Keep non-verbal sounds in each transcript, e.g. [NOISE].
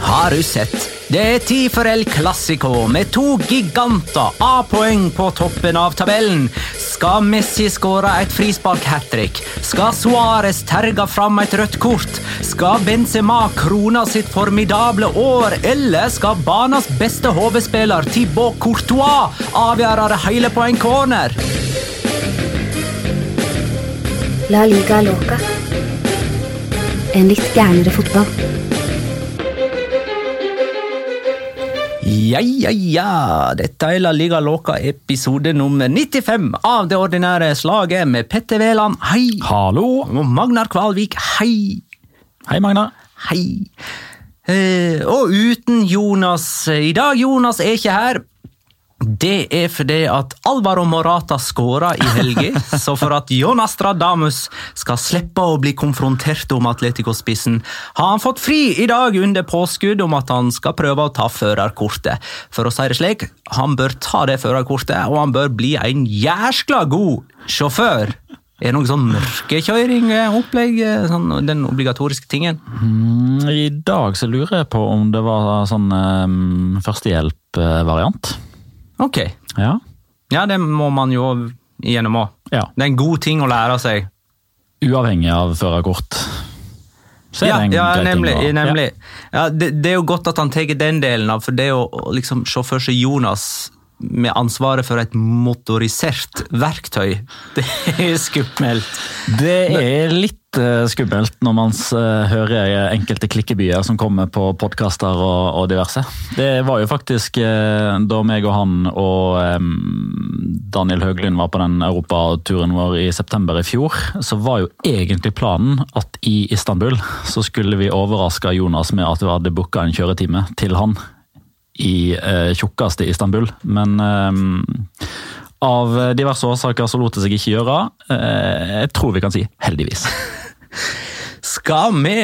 Har du sett? Det er tid for El Clásico med to giganter A-poeng på toppen av tabellen. Skal Messi skåre et frispark-hat trick? Skal Suárez terge fram et rødt kort? Skal Benzema krone sitt formidable år? Eller skal banas beste hovedspiller Thibaut Courtois avgjøre det hele på en corner? La liga loca. En litt gærnere fotball. Ja, ja, ja. Dette er La Liga Loca episode nummer 95 av det ordinære slaget med Petter Wæland, hei. Hallo! Og Magnar Kvalvik, hei. Hei, Magnar. Hei. Eh, og uten Jonas i dag. Jonas er ikke her. Det er fordi at Alvaro Morata skåra i helga, [LAUGHS] så for at Jonas Stradamus skal slippe å bli konfrontert om Atletico-spissen, har han fått fri i dag under påskudd om at han skal prøve å ta førerkortet. For å si det slik, han bør ta det førerkortet, og han bør bli en jæskla god sjåfør. Er det noe sånn mørkekjøring-opplegg, sånn, den obligatoriske tingen? Mm, I dag så lurer jeg på om det var sånn um, førstehjelp-variant. Ok. Ja. Ja, det må man jo gjennom òg. ja. Det er en god ting å lære seg. Uavhengig av førerkort. Er Ja, ja nemlig. nemlig. Ja, det, det er jo godt at han tar den delen av, for det å liksom se for seg Jonas med ansvaret for et motorisert verktøy, [LAUGHS] det er skummelt. Det er litt eh, skummelt når man eh, hører enkelte klikkebyer som kommer på podkaster og, og diverse. Det var jo faktisk eh, da meg og han og Daniel Høglund var på den europaturen vår i september i fjor, så var jo egentlig planen at i Istanbul så skulle vi overraske Jonas med at vi hadde booka en kjøretime til han i eh, tjukkeste Istanbul. Men eh, av diverse årsaker så lot det seg ikke gjøre. Eh, jeg tror vi kan si heldigvis. [LAUGHS] Skal vi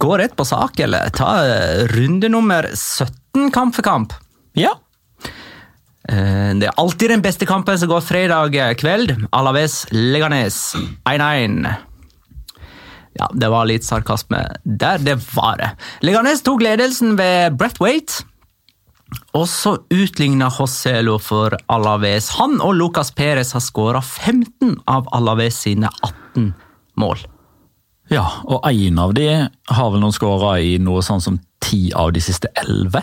gå rett på sak, eller ta eh, runde nummer 17 kamp for kamp? Ja. Eh, Det er alltid den beste kampen som går fredag kveld. Alaves Leganes 1-1. Ja, det var litt sarkasme der, det var det. Leganes tok ledelsen ved Brett Waite. Og så utligna Joselo for Alaves. Han og Lucas Perez har skåra 15 av Alaves sine 18 mål. ja, og en av de har vel noen skåra i noe sånn som ti av de siste elleve?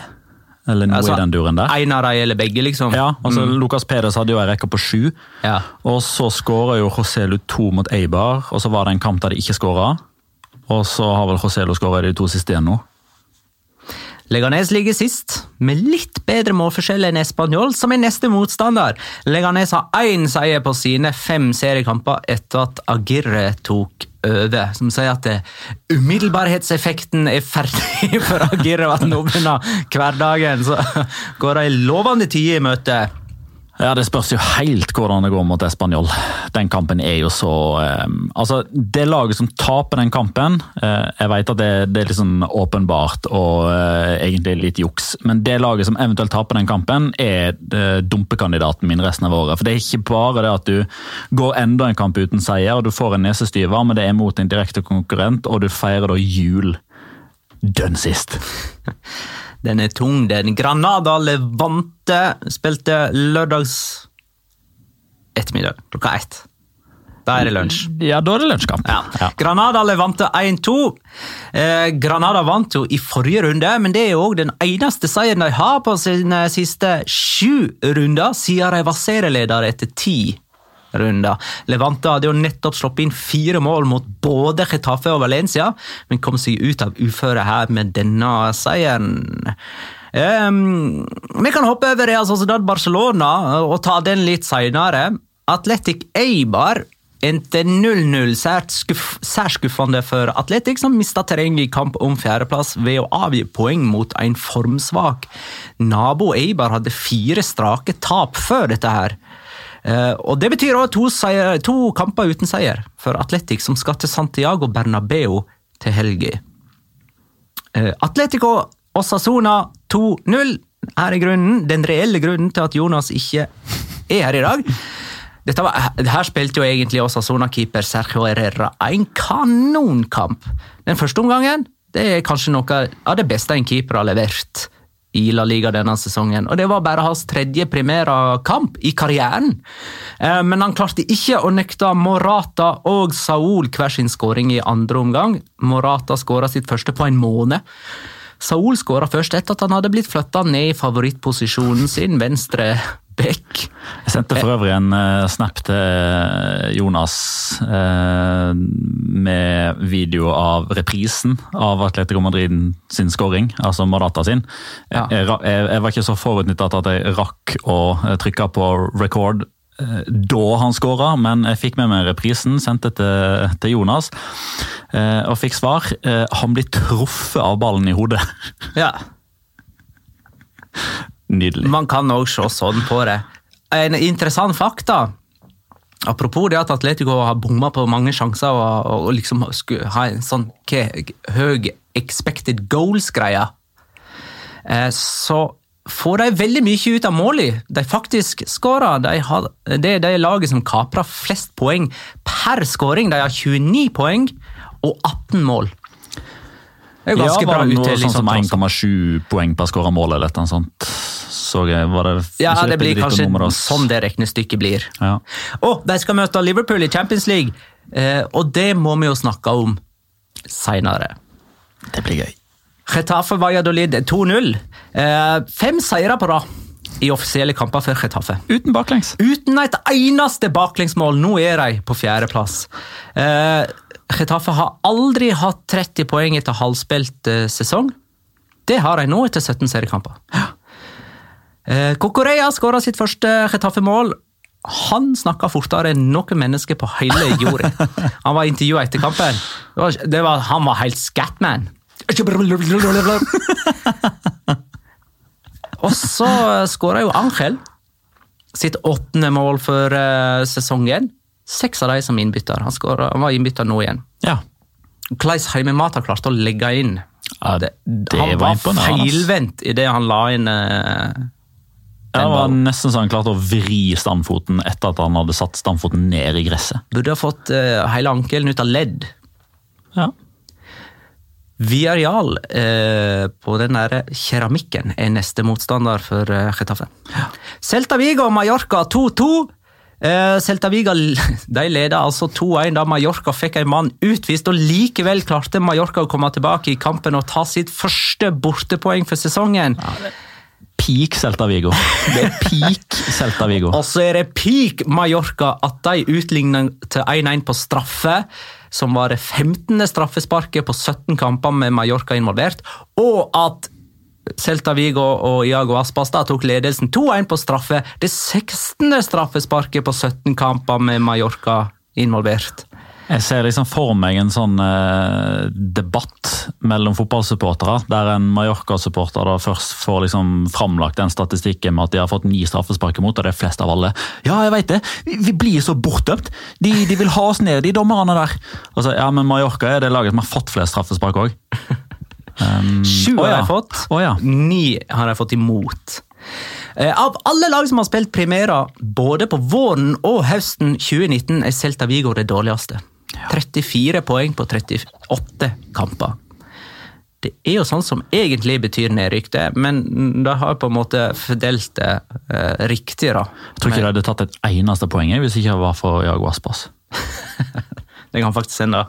Eller noe Altså, i den duren der. En av dem eller begge, liksom. Ja, altså Lucas Peders hadde jo en rekke på sju. Ja. Og så skåra jo Joselu to mot Eibar, og så var det en kamp der de ikke skåra. Og så har vel Joselu skåra de to siste igjen nå. Leganes ligger sist, med litt bedre målforskjell enn Español, som er neste motstander. Leganes har én seier på sine fem seriekamper etter at Agirre tok over, som sier at umiddelbarhetseffekten er ferdig [LAUGHS] for Agirre, og at nå hverdagen. Så går det ei lovende tid i møte. Ja, Det spørs jo helt hvordan det går mot Español. Den kampen er jo så eh, Altså, Det laget som taper den kampen eh, Jeg vet at det, det er litt sånn åpenbart og eh, egentlig litt juks, men det laget som eventuelt taper den kampen, er eh, dumpekandidaten min resten av året. For det er ikke bare det at du går enda en kamp uten seier og du får en nesestyver, men det er mot en direkte konkurrent, og du feirer da jul dønn sist. [LAUGHS] Den er tung, den. Granada Levante spilte lørdags ettermiddag klokka ett. Da er det lunsj. Ja, da er det lunsjkamp. Ja. Granada Levante 1-2. Eh, Granada vant jo i forrige runde, men det er jo også den eneste seieren de har på sine siste sju runder, siden de var serieleder etter ti runder. Levante hadde jo nettopp sluppet inn fire mål mot både Getafe og Valencia, men kom seg ut av uføret her med denne seieren. Um, vi kan hoppe over Real Sociedad Barcelona og ta den litt senere. Atletic Eibar endte 0-0, sært skuff, skuffende for Atletic, som mista terreng i kamp om fjerdeplass ved å avgi poeng mot en formsvak nabo. Eibar hadde fire strake tap før dette her. Eh, og Det betyr også to, to kamper uten seier for Atletic, som skal til Santiago Bernabeu til helga. Eh, Atletico Osasona 2-0 er grunnen den reelle grunnen til at Jonas ikke er her i dag. Dette var, her spilte jo egentlig Osasona-keeper Sergio Herrera en kanonkamp. Den første omgangen det er kanskje noe av det beste en keeper har levert i La Liga denne sesongen. Og Det var bare hans tredje primæra-kamp i karrieren. Eh, men han klarte ikke å nekte Morata og Saul hver sin skåring i andre omgang. Morata skåra sitt første på en måned. Saul skåra først etter at han hadde blitt flytta ned i favorittposisjonen sin, venstre back. Jeg sendte for øvrig en uh, snap til eh, Jonas uh, med video av reprisen av Atletico Madrid sin scoring, altså Madata sin. Ja. Jeg, jeg, jeg, var ikke så forutnytta at jeg rakk å trykke på record da han skåra, men jeg fikk med meg reprisen, sendte til, til Jonas og fikk svar. Han blir truffet av ballen i hodet. Ja. [LAUGHS] Nydelig. Man kan òg se sånn på det. En interessant fakta Apropos det at Atletico har bomma på mange sjanser og, og liksom skulle ha en sånn høy expected goals-greie, eh, så får de veldig mye ut av målene. de faktisk skårer. De det er det laget som kaprer flest poeng per skåring. De har 29 poeng og 18 mål. Det er ganske ja, bra uttelling. Sånn som 1,7 poeng per skåra mål eller noe sånt så. Var det ja, det blir kanskje sånn det regnestykket blir. Ja. Og de skal møte Liverpool i Champions League, eh, og det må vi jo snakke om seinere. Det blir gøy. Getafe Valladolid 2-0. Eh, fem seire på rad i offisielle kamper for Getafe. Uten baklengs. Uten et eneste baklengsmål. Nå er de på fjerdeplass. Eh, Getafe har aldri hatt 30 poeng etter halvspilt eh, sesong. Det har de nå etter 17 seriekamper. Eh, Kokoreya skåra sitt første Getafe-mål. Han snakka fortere enn noe menneske på hele jorda. [LAUGHS] Han var intervjua etter kampen. Det var, det var, han var helt scatman. [LAUGHS] Og så skåra jo Angel sitt åttende mål for uh, sesongen. Seks av de som innbytter. Han, skår, han var innbytter nå igjen. Ja. Hvordan har klarte å legge inn ja, det, det Han var, var feilvendt det han la inn uh, det var nesten så han klarte å vri standfoten etter at han hadde satt standfoten ned i gresset. Burde ha fått uh, hele ankelen ut av ledd. Ja. Viareal eh, på den der keramikken er neste motstander for eh, Getafe. Ja. Celta Vigo og Mallorca 2-2. Uh, Celta Vigo [LAUGHS] de leda altså 2-1 da Mallorca fikk en mann utvist, og likevel klarte Mallorca å komme tilbake i kampen og ta sitt første bortepoeng for sesongen. Ja, peak Celta Vigo. Det er peak Celta Vigo. [LAUGHS] Og så er det peak Mallorca at de utligner til 1-1 på straffe, som var det 15. straffesparket på 17 kamper med Mallorca involvert, og at Celta Vigo og Iago Aspas da tok ledelsen 2-1 på straffe. Det 16. straffesparket på 17 kamper med Mallorca involvert. Jeg ser liksom for meg en sånn eh, debatt mellom fotballsupportere, der en Mallorca-supporter da først får liksom framlagt den statistikken med at de har fått ni straffespark imot, og det er flest av alle. Ja, jeg veit det! Vi, blir så bortdømt! De, de, vil ha oss ned, de dommerne der. Altså, ja, Men Mallorca er det laget som har fått flest straffespark òg. Um, Sju har jeg fått, oh, ja. ni har jeg fått imot. Eh, av alle lag som har spilt primæra både på våren og høsten 2019, er Celta Vigo det dårligste. 34 poeng på 38 kamper. Det er jo sånn som egentlig betyr nedrykk, det, men de har på en måte fordelt det eh, riktig. da. Jeg tror ikke de hadde tatt et eneste poeng hvis ikke det var for Jago Aspas. [LAUGHS] det kan faktisk hende.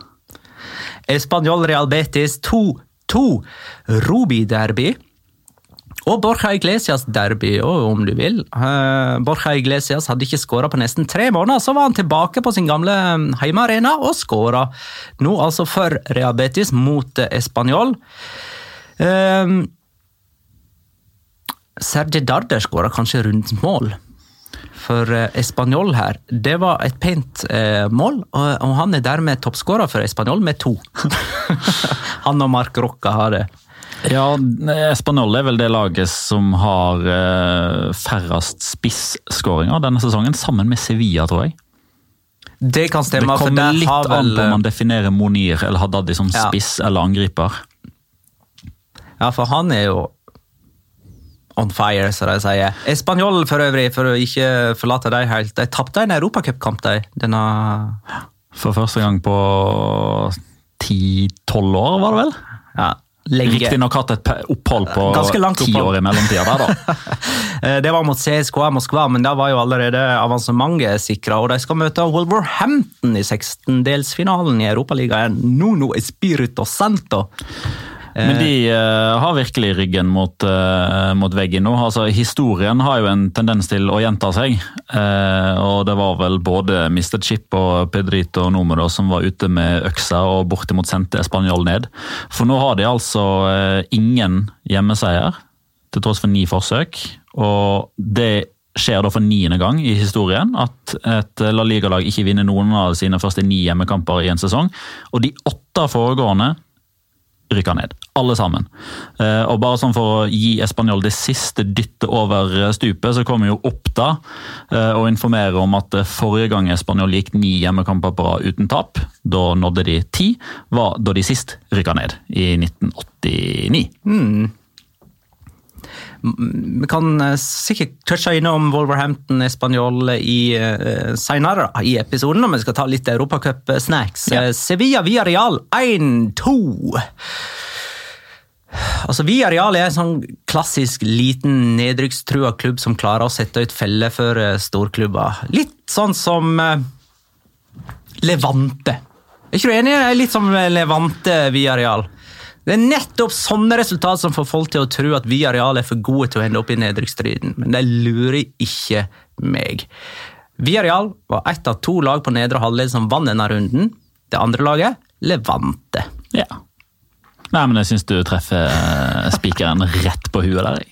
Español Real Betis 2-2. Rubi-derby. Og Borja Iglesias derby, om du vil. Uh, Borja Iglesias hadde ikke skåra på nesten tre måneder. Så var han tilbake på sin gamle um, heimearena og skåra. Nå altså for Rehabetis mot Español. Uh, Serge Darder skåra kanskje rundt mål for uh, Español her. Det var et pent eh, mål, og, og, han er dermed toppskårer for Español med to. [LAUGHS] han og Mark Rocca har det. Ja, Espanol er vel det laget som har eh, færrest spisskåringer denne sesongen, sammen med Sevilla, tror jeg. Det kan stemme. Det kommer litt vel... an på om man definerer Monir eller Haddadi som spiss ja. eller angriper. Ja, for han er jo on fire, som de sier. Espanjol, for øvrig, for å ikke forlate dem helt, de tapte en europacupkamp de, denne For første gang på 10-12 år, var det vel? ja, lenge. Riktignok hatt et opphold på ti år i mellomtida der, da. [LAUGHS] Eh, Det var mot CSKA Moskva, men da var jo allerede avansementet sikra. Og de skal møte Wolverhampton i 16-delsfinalen i Europaligaen. Nuno Espirito Santo. Men de uh, har virkelig ryggen mot, uh, mot veggen nå. Altså, historien har jo en tendens til å gjenta seg. Uh, og det var vel både Mr. Chip og Pedrito Numero som var ute med øksa og bortimot sendte Spanjol ned. For nå har de altså ingen hjemmeseier, til tross for ni forsøk. Og det skjer da for niende gang i historien at et La Liga-lag ikke vinner noen av sine første ni hjemmekamper i en sesong. Og de åtte foregående rykker ned. Alle sammen. Eh, og bare sånn For å gi Español det siste dyttet over stupet, så kommer jo Oppda da og informerer om at eh, forrige gang Español gikk ni hjemmekamper på rad uten tap, da nådde de ti, var da de sist rykka ned, i 1989. Vi kan eh, sikkert touche innom Wolverhampton Español i, senere i episoden, når vi skal ta litt Europacup-snacks. Ja. Eh, Sevilla via Real 1-2. Altså, Vi Areal er en sånn klassisk liten nedrykkstrua klubb som klarer å sette ut feller for eh, storklubber. Litt sånn som eh, Levante. Er ikke du enig? Det er Litt som Levante Villarreal. Det er nettopp sånne resultat som får folk til å tro at Villarreal er for gode til å ende opp i nedrykksstriden, men de lurer ikke meg. Villarreal var ett av to lag på nedre halvdel som vant denne runden. Det andre laget, Levante. Ja. Nei, men jeg syns du treffer eh, spikeren rett på huet der.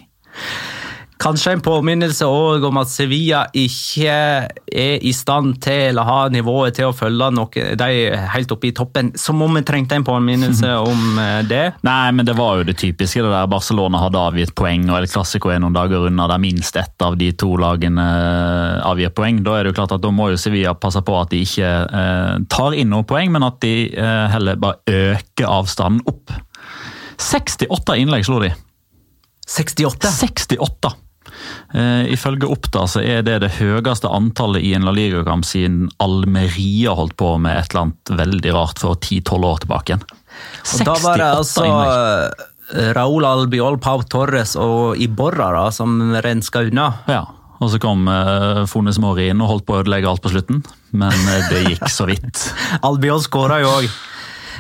Kanskje en påminnelse òg om at Sevilla ikke er i stand til eller har nivået til å følge noe, de helt oppe i toppen. Som om vi trengte en påminnelse [LAUGHS] om eh, det. Nei, men det var jo det typiske. det der Barcelona hadde avgitt poeng, og El Clásico er noen dager unna der minst ett av de to lagene eh, avgir poeng. Da er det jo klart at da må jo Sevilla passe på at de ikke eh, tar inn noen poeng, men at de eh, heller bare øker avstanden opp. 68 innlegg slo de. 68. 68! Uh, ifølge Oppda så er det det høyeste antallet i en La Liga-kamp siden Almeria holdt på med et eller annet veldig rart for 10-12 år tilbake. igjen. Og da var det altså innlegg. Raúl Albiol, Pau Torres og Iborra da, som renska unna. Ja, og så kom uh, Fones Mori inn og holdt på å ødelegge alt på slutten, men eh, det gikk så vidt. [LAUGHS] Albiol skåra jo òg.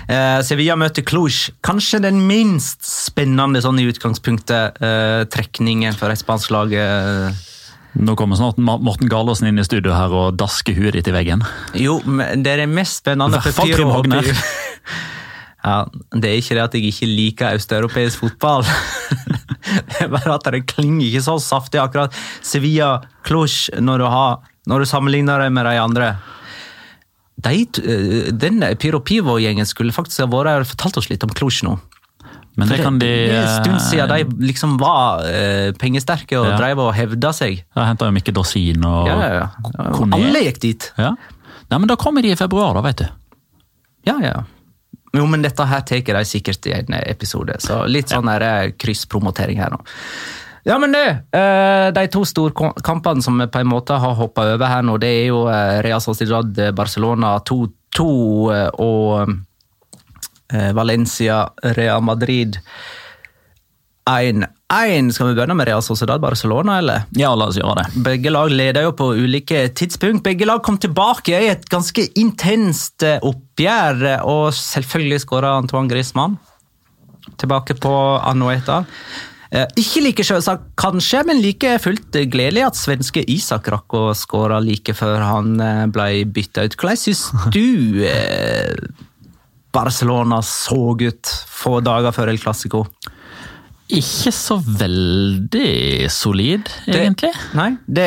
Eh, Sevilla møter Cluj. Kanskje den minst spennende sånn i utgangspunktet eh, trekningen for et spansk lag. Eh. Nå kommer snart Morten Galaasen inn i studio her og dasker huet ditt i veggen. Jo, men det er det mest spennende. I hvert fall Trym Hogner. [LAUGHS] Ja, Det er ikke det at jeg ikke liker østeuropeisk fotball. [LAUGHS] det er bare at det klinger ikke så saftig akkurat. Sevilla, Cluj, når du, når du sammenligner det med de andre. De, denne eh, Pyro Pivo-gjengen skulle faktisk ha vært her og fortalt oss litt om Cluj nå. Men det kan de det er en stund siden de liksom var eh, pengesterke og Ja. drev og hevda seg. Ja, henta jo Mikke Dorsin og Ja, ja, ja. Alle gikk dit. Ja. Nei, men da kommer de i februar, da, vet du. Ja, ja. Jo, men dette her tar de sikkert i en episode, så litt sånn ja. eh, krysspromotering her nå. Ja, men det, eh, De to storkampene som vi på en måte har hoppa over her nå, det er jo eh, Real Sociedad Barcelona 2-2 eh, og eh, Valencia Real Madrid 1-1. Skal vi begynne med Real Sociedad Barcelona, eller? Ja, la oss gjøre det. Begge lag leder jo på ulike tidspunkt. Begge lag kom tilbake i et ganske intenst eh, oppgjør, eh, og selvfølgelig skåra Antoine Griezmann. Tilbake på Anoeta. Eh, Ikke like selvsagt, kanskje, men like fullt gledelig at svenske Isak rakk å skåre like før han eh, ble bytta ut. Hvordan syns [LAUGHS] du eh, Barcelona så ut få dager før El Clásico? Ikke så veldig solid, egentlig. Nei, det,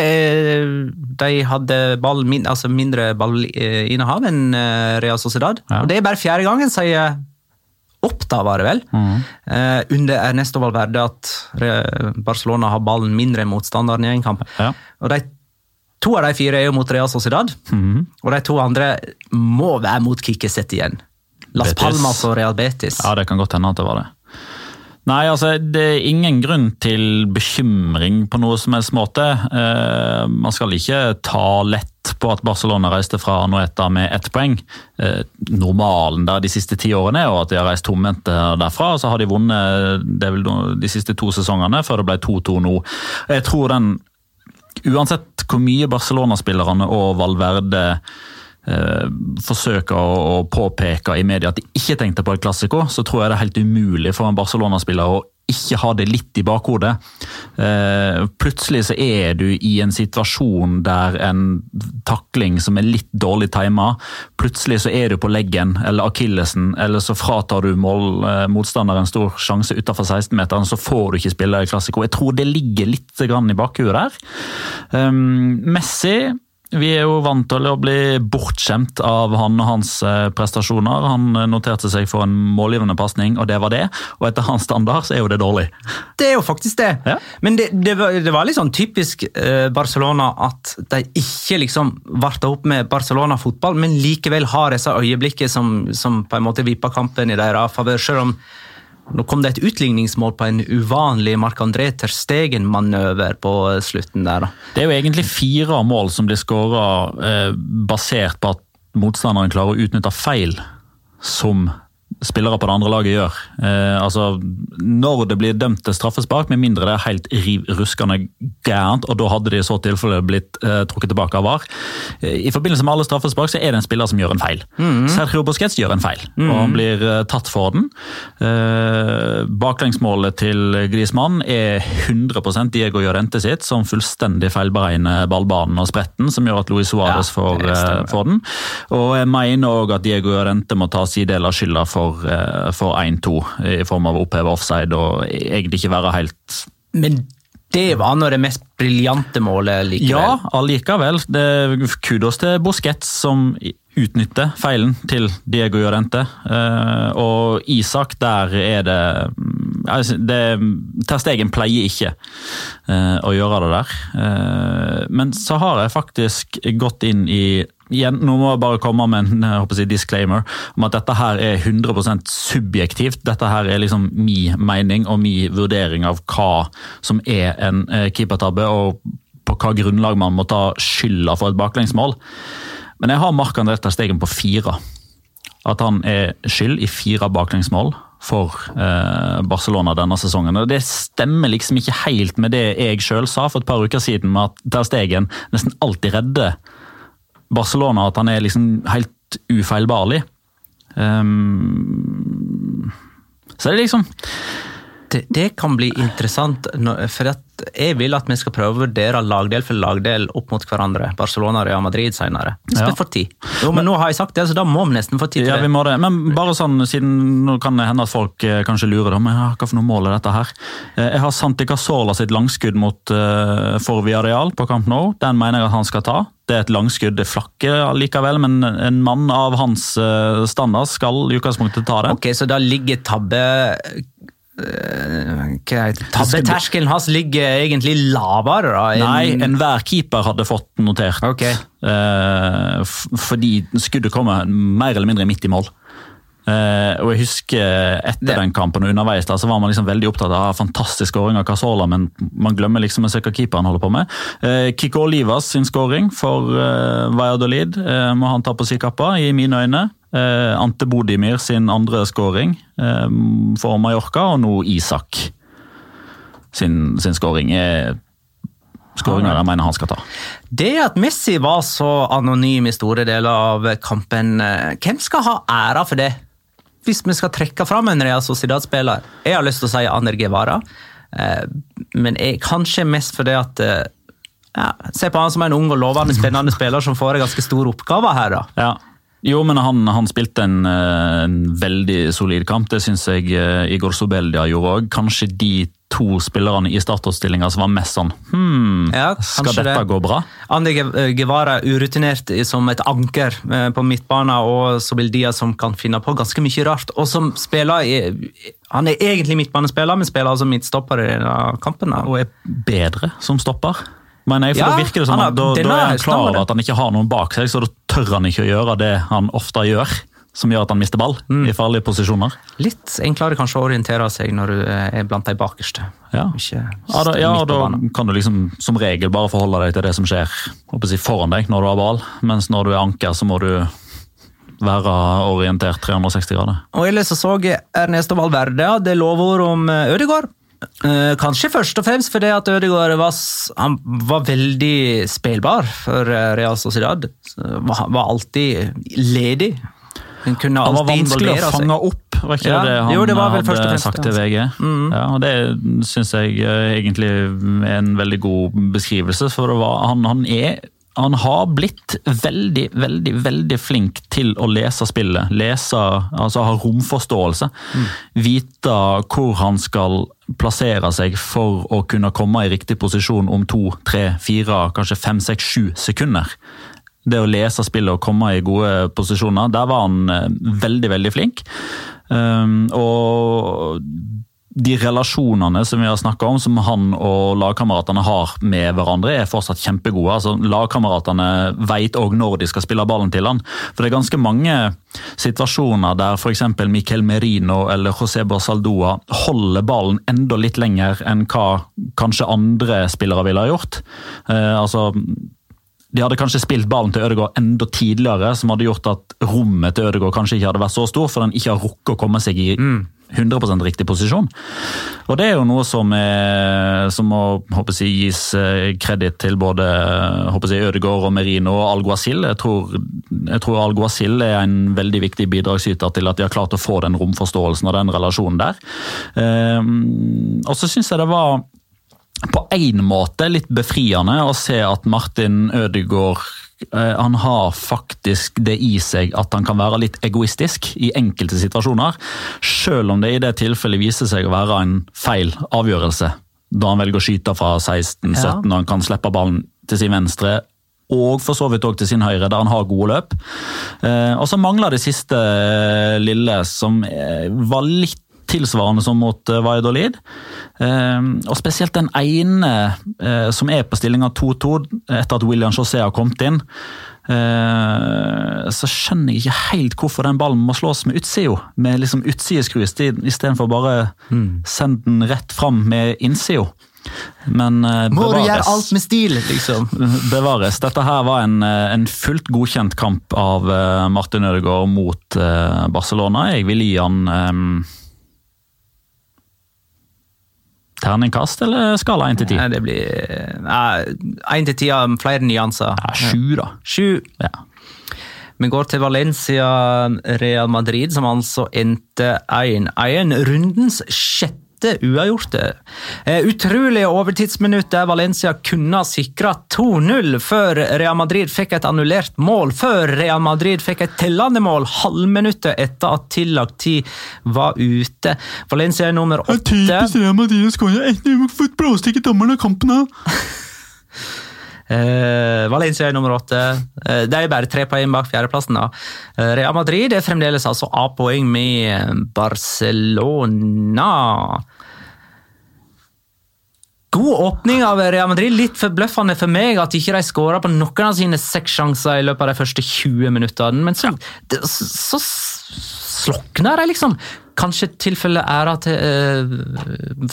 de hadde ball, min, altså mindre ballinnehav enn Real Sociedad. Ja. Og det er bare fjerde gangen, sier Oppda, var det vel, eh, under Ernesto Valverde at Barcelona har ballen mindre enn motstanderen i en kamp. Ja. Og de, to av de fire er jo mot Real Sociedad, mm. og de to andre må være mot Kikkeset igjen. Las Betis. Palmas og Real Betis. Ja, det kan godt hende at det var det. Nei, altså det er ingen grunn til bekymring på noe som helst måte. Eh, man skal ikke ta lett på at Barcelona reiste fra Anoeta med ett poeng. Eh, normalen der de siste ti årene er jo at de har reist tomhendte derfra. og Så har de vunnet de siste to sesongene før det ble 2-2 nå. Jeg tror den Uansett hvor mye Barcelona-spillerne og Valverde eh, forsøker å, å, påpeke i media at de ikke tenkte på et klassiko, så tror jeg det er helt umulig for en Barcelona-spiller å ikke ha det litt i bakhodet. Eh, plutselig så er du i en situasjon der en takling som er litt dårlig tima, plutselig så er du på leggen eller akillesen, eller så fratar du mål, eh, motstanderen stor sjanse utenfor 16-meteren, så får du ikke spille i klassiko. Jeg tror det ligger litt i bakhuet der. Um, Messi vi er jo vant til å bli bortskjemt av han og hans eh, prestasjoner. Han eh, noterte seg for en målgivende pasning, og det var det. Og etter hans standard så er jo det dårlig. Det er jo faktisk det. Ja. Men det, det, var, det, var, litt sånn typisk eh, Barcelona at de ikke liksom varta opp med Barcelona-fotball, men likevel har disse øyeblikket som, som på en måte vipper kampen i deres favør. Selv om nå kom det et utligningsmål på en uvanlig Marc-André Terstegen-manøver på slutten der. Det er jo egentlig fire mål som blir skåra eh, basert på at motstanderen klarer å utnytte feil som spillere på det andre laget gjør. Eh, altså, Når det blir dømt til straffespark, med mindre det er helt riv ruskende gærent, og da hadde de i så tilfelle blitt eh, trukket tilbake av VAR. Eh, I forbindelse med alle straffespark så er det en spiller som gjør en feil. Mm. Sergio Busquets gjør en feil, mm. og han blir eh, tatt for den. Eh, baklengsmålet til Griezmann er 100% Diego Llorente sitt, som fullstendig feilberegner ballbanen og spretten, som gjør at Luis Suárez ja, får, eh, får, den. Og jeg mener òg at Diego Llorente må ta sin del av skylda for for, 1-2 eh, i form av å oppheve offside og egentlig ikke være helt Men det var nå det mest briljante målet likevel? Ja, allikevel. kudos til Busquets som utnytter feilen til Diego Llorente. Eh, og Isak, der er det, altså det Ter Stegen pleier ikke eh, å gjøre det der. Men så har jeg faktisk gått inn i igjen, nå må jeg bare komme med en si, disclaimer om at dette her er 100% subjektivt. Dette her er liksom min mening og min vurdering av hva som er en eh, keepertabbe, og på hva grunnlag man må ta skylda for et baklengsmål. Men jeg har Mark-André Stegen på fire. At han er skyld i fire baklengsmål for eh, Barcelona denne sesongen. Og Det stemmer liksom ikke helt med det jeg sjøl sa for et par uker siden, med at Ter Stegen nesten alltid redder Barcelona at han er liksom helt ufeilbarlig. Um, så det er liksom det, det, kan bli interessant, for jeg vil at vi skal prøve å vurdere lagdel for lagdel opp mot hverandre. Barcelona og Real Madrid senere. Hvis ja. vi får tid. Jo, men nå har jeg sagt det, så da må vi nesten få tid til ja, det. Vi må det. Men bare sånn, siden nå kan det hende at folk eh, kanskje lurer, men hva for noe mål er dette her? Eh, jeg har Santi Casola sitt langskudd mot eh, Forvia Real på Camp Nou. Den mener jeg at han skal ta. Det er et langskudd, det flakker likevel, men en mann av hans standard skal i utgangspunktet ta det. Ok, Så da ligger tabbe Tabbeterskelen hans ligger egentlig lavere? Da, en... Nei, enhver keeper hadde fått notert. Okay. Eh, fordi skuddet kommer mer eller mindre midt i mål. Eh, og jeg husker Etter det. den kampen og underveis da, så var man liksom veldig opptatt av fantastisk skåring av Casola, men man glemmer liksom å se hva keeperen holder på med. Eh, Kiko Olivas sin skåring for eh, Valladolid eh, må han ta på si kappa, i mine øyne. Eh, Ante Bodimir sin andre skåring eh, for Mallorca, og nå Isak sin, sin skåring. er skåringer jeg mener han skal ta. Det at Messi var så anonym i store deler av kampen, hvem skal ha æra for det? Hvis vi skal trekke fram en Real Sociedad-spiller Jeg har lyst til å si Ander Guevara, eh, men jeg, kanskje mest fordi at eh, ja, Se på han som en ung og lovende spennende spiller som får en ganske stor oppgave her. da. Ja. Jo, men han, han spilte en, eh, en, veldig solid kamp. Det syns jeg Igor Sobeldia gjorde òg. Kanskje de to spillerne i startoppstillinga som var mest sånn hmm, ja, Skal dette det. gå bra? Andi Guevara urutinert som et anker eh, på midtbanen, og Sobildia som kan finne på ganske mye rart. Og som spiller Han er egentlig midtbanespiller, men spiller altså midtstopper i denne kampen. Og er bedre som stopper. Men jeg, for ja, da virker det som han, da, da er han klar over at han ikke har noen bak seg, så da tør han ikke å gjøre det han ofte gjør. Som gjør at han mister ball Mm. i farlige posisjoner. Litt enklere kanskje å orientere seg når du er blant de bakerste. Ja. Ja, da, ja, da kan du liksom som regel bare forholde deg til det som skjer si, foran deg når du har ball, mens når du er anker, så må du være orientert 360 grader. Og ellers så Ernesto Valverde hadde lovord om eh, Ødegaard. Eh, kanskje først og fremst fordi at Ødegaard var, han var veldig spillbar for eh, Real Sociedad. Var, var alltid ledig. Han kunne Han var vanskelig å fange opp, var ikke Ja, det han jo, det hadde sagt til VG? Mm. Ja, og Det syns jeg eh, egentlig er en veldig god beskrivelse, for var, han, han er han har blitt veldig, veldig veldig flink til å lese spillet. Lese, altså ha romforståelse. Mm. Vite hvor han skal plassere seg for å kunne komme i riktig posisjon om to, tre, fire, kanskje fem, seks, sju sekunder. Det å lese spillet og komme i gode posisjoner, der var han eh, veldig, veldig flink. Um, og de relasjonene som vi har snakka om, som han og lagkameratene har med hverandre, er fortsatt kjempegode. Altså, lagkameratene vet òg når de skal spille ballen til han. For det er ganske mange situasjoner der f.eks. Miquel Merino eller José Borsaldoa holder ballen enda litt lenger enn hva kanskje andre spillere ville ha gjort. Eh, altså de hadde kanskje spilt ballen til Ødegaard enda tidligere, som hadde gjort at rommet til Ødegaard kanskje ikke hadde vært så stor, for den ikke har rukket å komme seg i 100% riktig posisjon. Og Det er jo noe som, er, som må jeg, gis eh, kreditt til både jeg, Ødegaard og Merino og Alguacil. Jeg tror, jeg tror Alguacil er en veldig viktig bidragsyter til at de har klart å få den romforståelsen og den relasjonen der. Um, og så syns jeg det var på en måte litt befriende å se at Martin Ødegaard eh, han har faktisk det i seg at han kan være litt egoistisk i enkelte situasjoner. Selv om det i det tilfellet viser seg å være en feil avgjørelse. Da han velger å skyte fra 16-17 Ja. og han kan slippe ballen til sin venstre. Og for så vidt òg til sin høyre, der han har gode løp. Eh, og så mangler det siste eh, lille, som var litt tilsvarende som mot eh, Valladolid. Eh, og spesielt den ene eh, som er på stillinga 2-2, etter at William José har kommet inn. Eh, så skjønner jeg ikke helt hvorfor den ballen må slås med utsida. Med liksom utsideskru istedenfor bare sende den rett fram med innsida. Men bevares. Må du gjøre alt med stil, liksom? [LAUGHS] Bevares. Dette her var en, eh, en fullt godkjent kamp av eh, Martin Ødegaard mot eh, Barcelona. Jeg vil gi han um, terningkast eller skala 1 til 10? Nei, det blir Én til ti har flere nyanser. Ja, sju, da. Sju. Ja. Vi går til Valencia Real Madrid, som altså endte 1-1. Rundens sjette uavgjorte. Eh, utrolige overtidsminutt der Valencia kunne ha sikra 2-0 før Real Madrid fikk et annullert mål. Før Real Madrid fikk et tellende mål halvminuttet etter at tillagt tid var ute. Valencia er nummer åtte. Real Madrid å skåre ett for et blåstikk i dommeren av kampen. [LAUGHS] Eh, Valencia er nummer åtte. Eh, de er bare tre poeng bak fjerdeplassen. da. Eh, Real Madrid er fremdeles altså A-poeng med Barcelona. God åpning av Real Madrid. Litt forbløffende for meg at ikke de skåra på noen av sine seks sjanser i løpet av de første 20 minuttene. Men så, det, så slokner de, liksom. Kanskje tilfellet er at eh,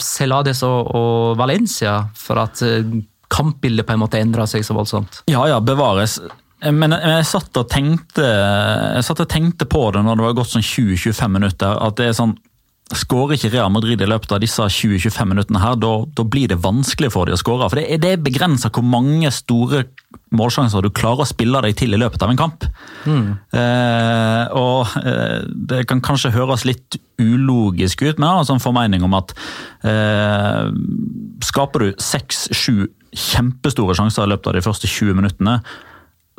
Celades og, og Valencia for at eh, kampbildet på en måte endra seg så voldsomt. Ja, ja, bevares. Men jeg, jeg, satt tenkte, jeg satt og tenkte på det når det var gått sånn 20-25 minutter. at det er sånn, Skårer ikke Real Madrid i løpet av disse 20-25 minuttene, her, da, da blir det vanskelig for dem å skåre. For det, er- det begrensa hvor mange store målsjanser du klarer å spille deg til i løpet av en kamp. Eh, og eh, Det kan kanskje høres litt ulogisk ut, men jeg har en sånn formening om at eh, skaper du seks-sju kjempestore sjanser i løpet av de første 20 minuttene,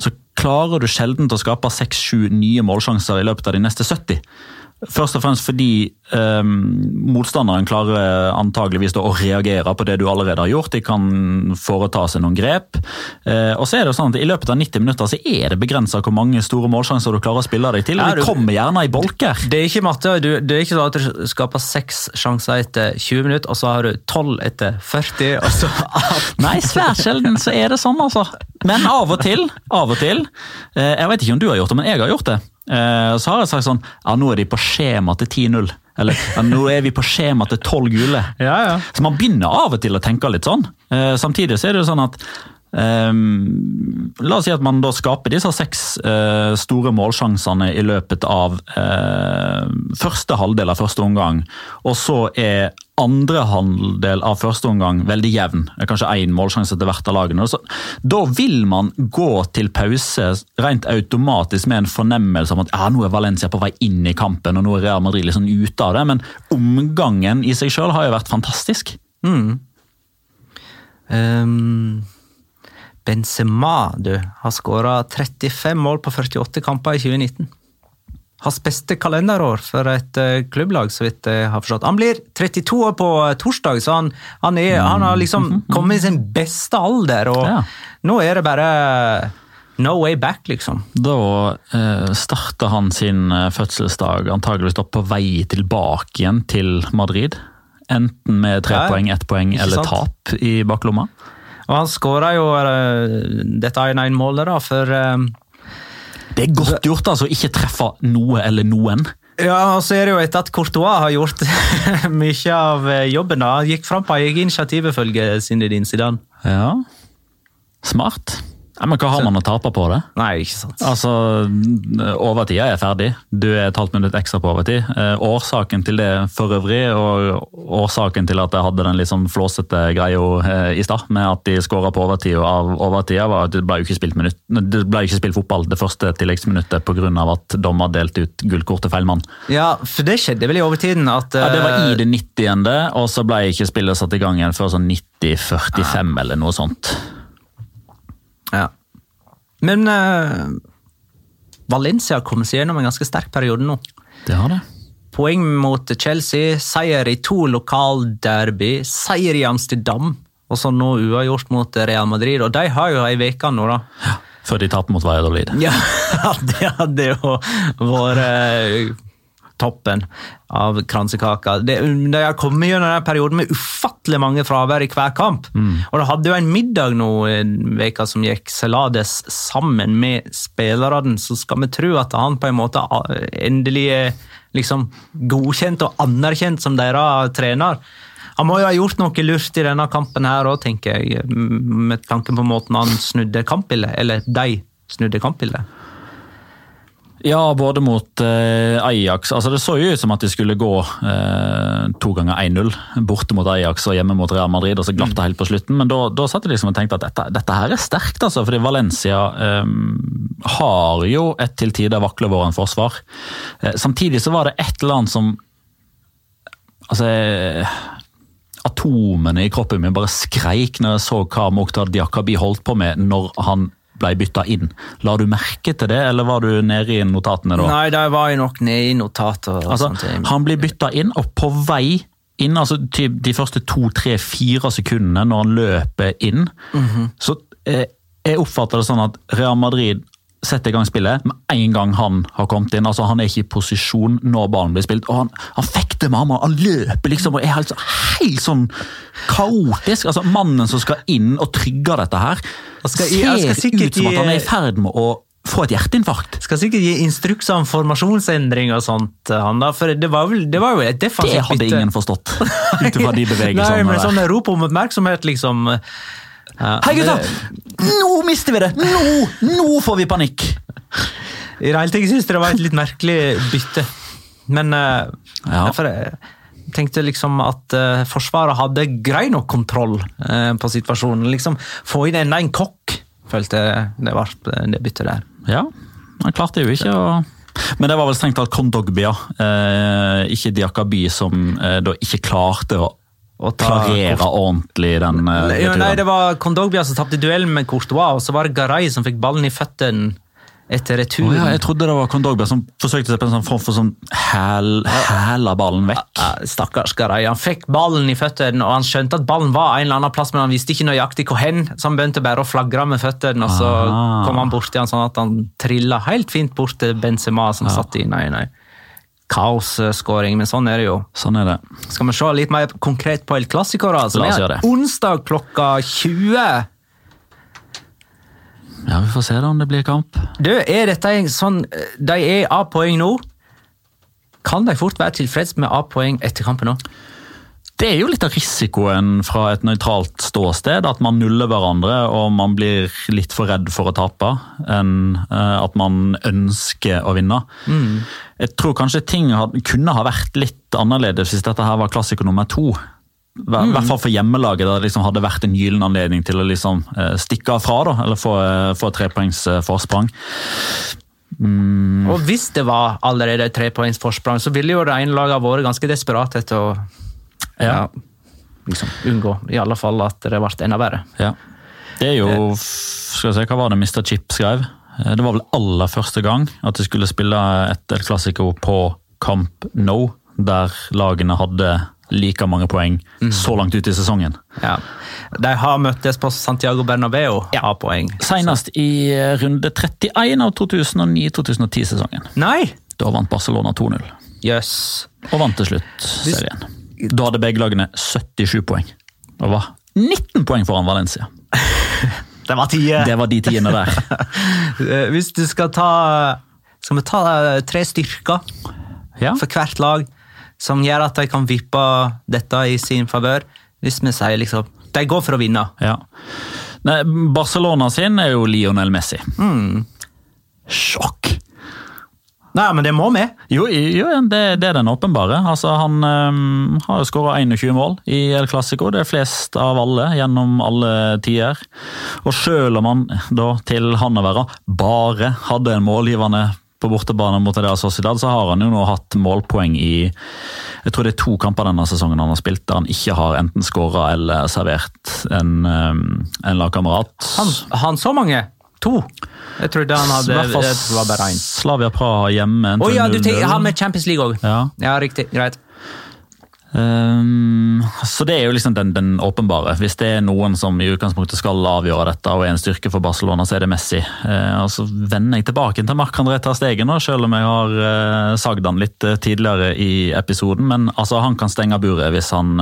så klarer du sjelden å skape seks-sju nye målsjanser i løpet av de neste 70. Først og fremst fordi eh, motstanderen klarer antageligvis å reagere på det du allerede har gjort. De kan foreta seg noen grep. Eh, og så er det jo sånn at I løpet av 90 minutter så er det begrensa hvor mange store målsjanser du klarer å spille deg til. Og De kommer gjerne i bolker. Det er ikke matte, du, det er ikke sånn at du skaper seks sjanser etter 20 minutter, og så har du 12 etter 40, og så [LAUGHS] Nei, svært sjelden så er det sånn, altså. Men av og til, av og til. eh, Jeg vet ikke om du har gjort det, men jeg har gjort det. Eh, så har jeg sagt sånn Ja, nå er de på skjema til 10-0. Eller ja, nå er vi på skjema til 12 gule. Ja, ja. Så man begynner av og til å tenke litt sånn. Eh, samtidig så er det jo sånn at Um, la oss si at man da skaper disse seks uh, store målsjansene i løpet av uh, første halvdel av første omgang, og så er andre halvdel av første omgang veldig jevn. Kanskje én målsjanse til hvert av lagene. Så, da vil man gå til pause rent automatisk med en fornemmelse om at ja, nå er Valencia på vei inn i kampen og nå er Real Madrid liksom ute av det, men omgangen i seg sjøl har jo vært fantastisk. Mm. Um Benzema du, har skåra 35 mål på 48 kamper i 2019. Hans beste kalenderår for et uh, klubblag, så vidt jeg har forstått. Han blir 32 år på uh, torsdag, så han, han, er, han, har liksom kommet i sin beste alder. Og ja. nå er det bare no way back, liksom. Da eh, starta han sin fødselsdag antageligvis på vei tilbake igjen til Madrid. Enten med tre ja, poeng, ett poeng eller sant? tap i baklomma. Og han skåra jo uh, dette 1-1-målet, da, for uh, Det er godt gjort, altså. Ikke treffe noe eller noen. Ja, og så er det jo etter at Courtois har gjort [LAUGHS] mye av eh, jobben. da. Han gikk fram på eget initiativ, ifølge Zinedine Zidane. Ja, smart. Ja, men Hva har man å tape på det? Nei, ikke sant. Altså, Overtida er ferdig. Du er et halvt minutt ekstra på overtid. Eh, årsaken til det for øvrig, og årsaken til at jeg hadde den litt sånn flåsete greia eh, i stad, med at de skåra på overtid og av overtida, var at det ble jo ikke spilt, minutt, det ble ikke spilt fotball det første tilleggsminuttet pga. at dommer delte ut gullkort til feil mann. Ja, for det skjedde vel i overtiden at Ja, Det var i det 90. og så ble ikke spillet satt i gang igjen før sånn 90-45 ja. eller noe sånt. Ja. Men uh, Valencia har kommet seg gjennom en ganske sterk periode nå. Det har det. Poeng mot Chelsea, seier i to lokalderby, seier i Amsterdam, og så nå uavgjort mot Real Madrid. Og de har jo ei uke nå, da. Ja, før de taper mot Valladolid. Ja, [LAUGHS] det hadde jo vært eh, toppen av kransekaka. Det, de har kommet gjennom denne perioden med ufattelig mange fravær i hver kamp. Mm. Og de hadde jo en middag nå en veka som gikk, Celades sammen med spillerne. Så skal vi tro at han på en måte endelig er liksom godkjent og anerkjent som deres trener. Han må jo ha gjort noe lurt i denne kampen her òg, tenker jeg, med tanke på måten han snudde kampbildet, eller de snudde kampbildet. Ja, både mot eh, Ajax. Altså, det så jo ut som at de skulle gå eh, to ganger 1-0 borte mot Ajax og hjemme mot Real Madrid, og så glapp det helt på slutten. Men da, satt jeg liksom og tenkte at dette, dette her er sterkt, altså. Fordi Valencia eh, har jo et til tider vaklevorent forsvar. Eh, samtidig så var det et eller annet som Altså Atomene i kroppen min bare skreik når jeg så hva Mokhtar Diakabi holdt på med når han ble bytta inn. La du merke til det, eller var du nede i notatene da? Nei, der var jeg nok nede i notater. Altså, han blir bytta inn, og på vei inn, altså de første to, tre, fire sekundene når han løper inn, mm -hmm. så eh, jeg oppfatter det sånn at Real Madrid setter i gang spillet med en gang han har kommet inn. altså Han er ikke i posisjon når ballen blir spilt. og Han, han fekter med ham, han løper liksom og er helt, helt sånn kaotisk. altså Mannen som skal inn og trygge dette her, skal, ser ut som at han er i ferd med å få et hjerteinfarkt. Skal sikkert gi instrukser om formasjonsendring og sånt. Eh, han da, for Det var, vel, det var jo et defensivt Det hadde ingen forstått, ut ifra de bevegelsene. [LAUGHS] Nei, men sånn rop om oppmerksomhet, liksom. Ja, Hei, gutter! Nå mister vi det! Nå, nå får vi panikk! I det hele tatt syns jeg det var et litt merkelig bytte. Men uh, ja. for, jeg tenkte liksom at uh, Forsvaret hadde grei nok kontroll uh, på situasjonen. Liksom Få inn enda en kokk, følte jeg det var det byttet der. Ja, han klarte jo ikke å men det var vel strengt tatt Kondogbia, eh, ikke Diakaby, som eh, da ikke klarte å å klarere ordentlig den uh, Nei, det var Kondogbia som tapte duellen med Courtois, og så var det Garay som fikk ballen i føttene etter returen. Oh, ja, jeg trodde det var Kondogbia som forsøkte seg på en sånn form for sånn hæl, hæla ballen vekk. Stakkars Garay. Han fikk ballen i føttene, og han skjønte at ballen var en eller annen plass, men han visste ikke nøyaktig hvor hen, så han begynte bare å flagre med føttene, og så ah. kom han borti han sånn at han trilla helt fint bort til Benzema, som ja. satt i nei, nei. Kaosskåring, men sånn er det jo. Sånn er det. Skal vi se litt mer konkret på El Clásico, da? Som er onsdag klokka 20. Ja, Vi får se da om det blir kamp. Du, er dette en sånn De er A-poeng nå. Kan de fort være tilfreds med A-poeng etter kampen nå? Det er jo litt av risikoen fra et nøytralt ståsted, at man nuller hverandre og man blir litt for redd for å tape enn eh, at man ønsker å vinne. Jeg tror kanskje ting kunne ha vært litt annerledes hvis dette her var klassiker nummer to. I hvert fall for hjemmelaget, der det liksom hadde vært en gyllen anledning til å liksom eh, stikke av fra, da, eller få, eh, få et trepoengs eh, forsprang. Og hvis det var allerede et trepoengs forsprang, så ville jo det ene laget vært ganske desperat etter å ja, liksom, unngå i alle fall at det ble enda verre. Ja. Det er jo Skal jeg se, hva var det Mr. Chip skrev? Eh, Det var vel aller første gang at de skulle spille et El Clásico på Camp No, der lagene hadde like mange poeng så langt ut i sesongen. Ja. De har møttes på Santiago Bernabeu, A-poeng. Senest i eh, runde 31 av 2009-2010-sesongen. Nei! Da vant Barcelona 2-0, Yes. og vant til slutt serien. Da hadde begge lagene 77 poeng, og var 19 poeng foran Valencia. [LAUGHS] Det var tide! Det var de tiende der. [LAUGHS] Eh, Hvis du skal ta Skal vi ta eh, tre styrker Ja. for hvert lag som gjør at de kan vippe dette i sin favør? Hvis vi sier liksom De går for å vinne. Ja. Nei, Barcelona sin er jo Lionel Messi. Sjokk! Nei, men det må vi. Jo, jo det, det er den åpenbare. Altså, han øhm, har jo skåra 21 mål i El Clásico. Det er flest av alle gjennom alle tider. Og selv om han da til han å være bare hadde en målgivende på bortebane mot Real Sociedad, så har han jo nå hatt målpoeng i jeg tror det er to kamper denne sesongen han har spilt der han ikke har enten skåra eller servert en, øhm, en lagkamerat. Han, han så mange. To. Jeg trodde han hadde. Slavia Praha hjemme. Oh, ja, du tenker han med Champions League òg. Ja. ja, riktig. Greit. Ehm, så det er jo liksom den, den åpenbare. Hvis det er noen som i utgangspunktet skal avgjøre dette og er en styrke for Barcelona, så er det Messi. Uh, og så vender jeg tilbake til Marc-André Ter Stegen, selv om jeg har uh, sagd han litt uh, tidligere i episoden. Men altså, han kan stenge buret hvis han,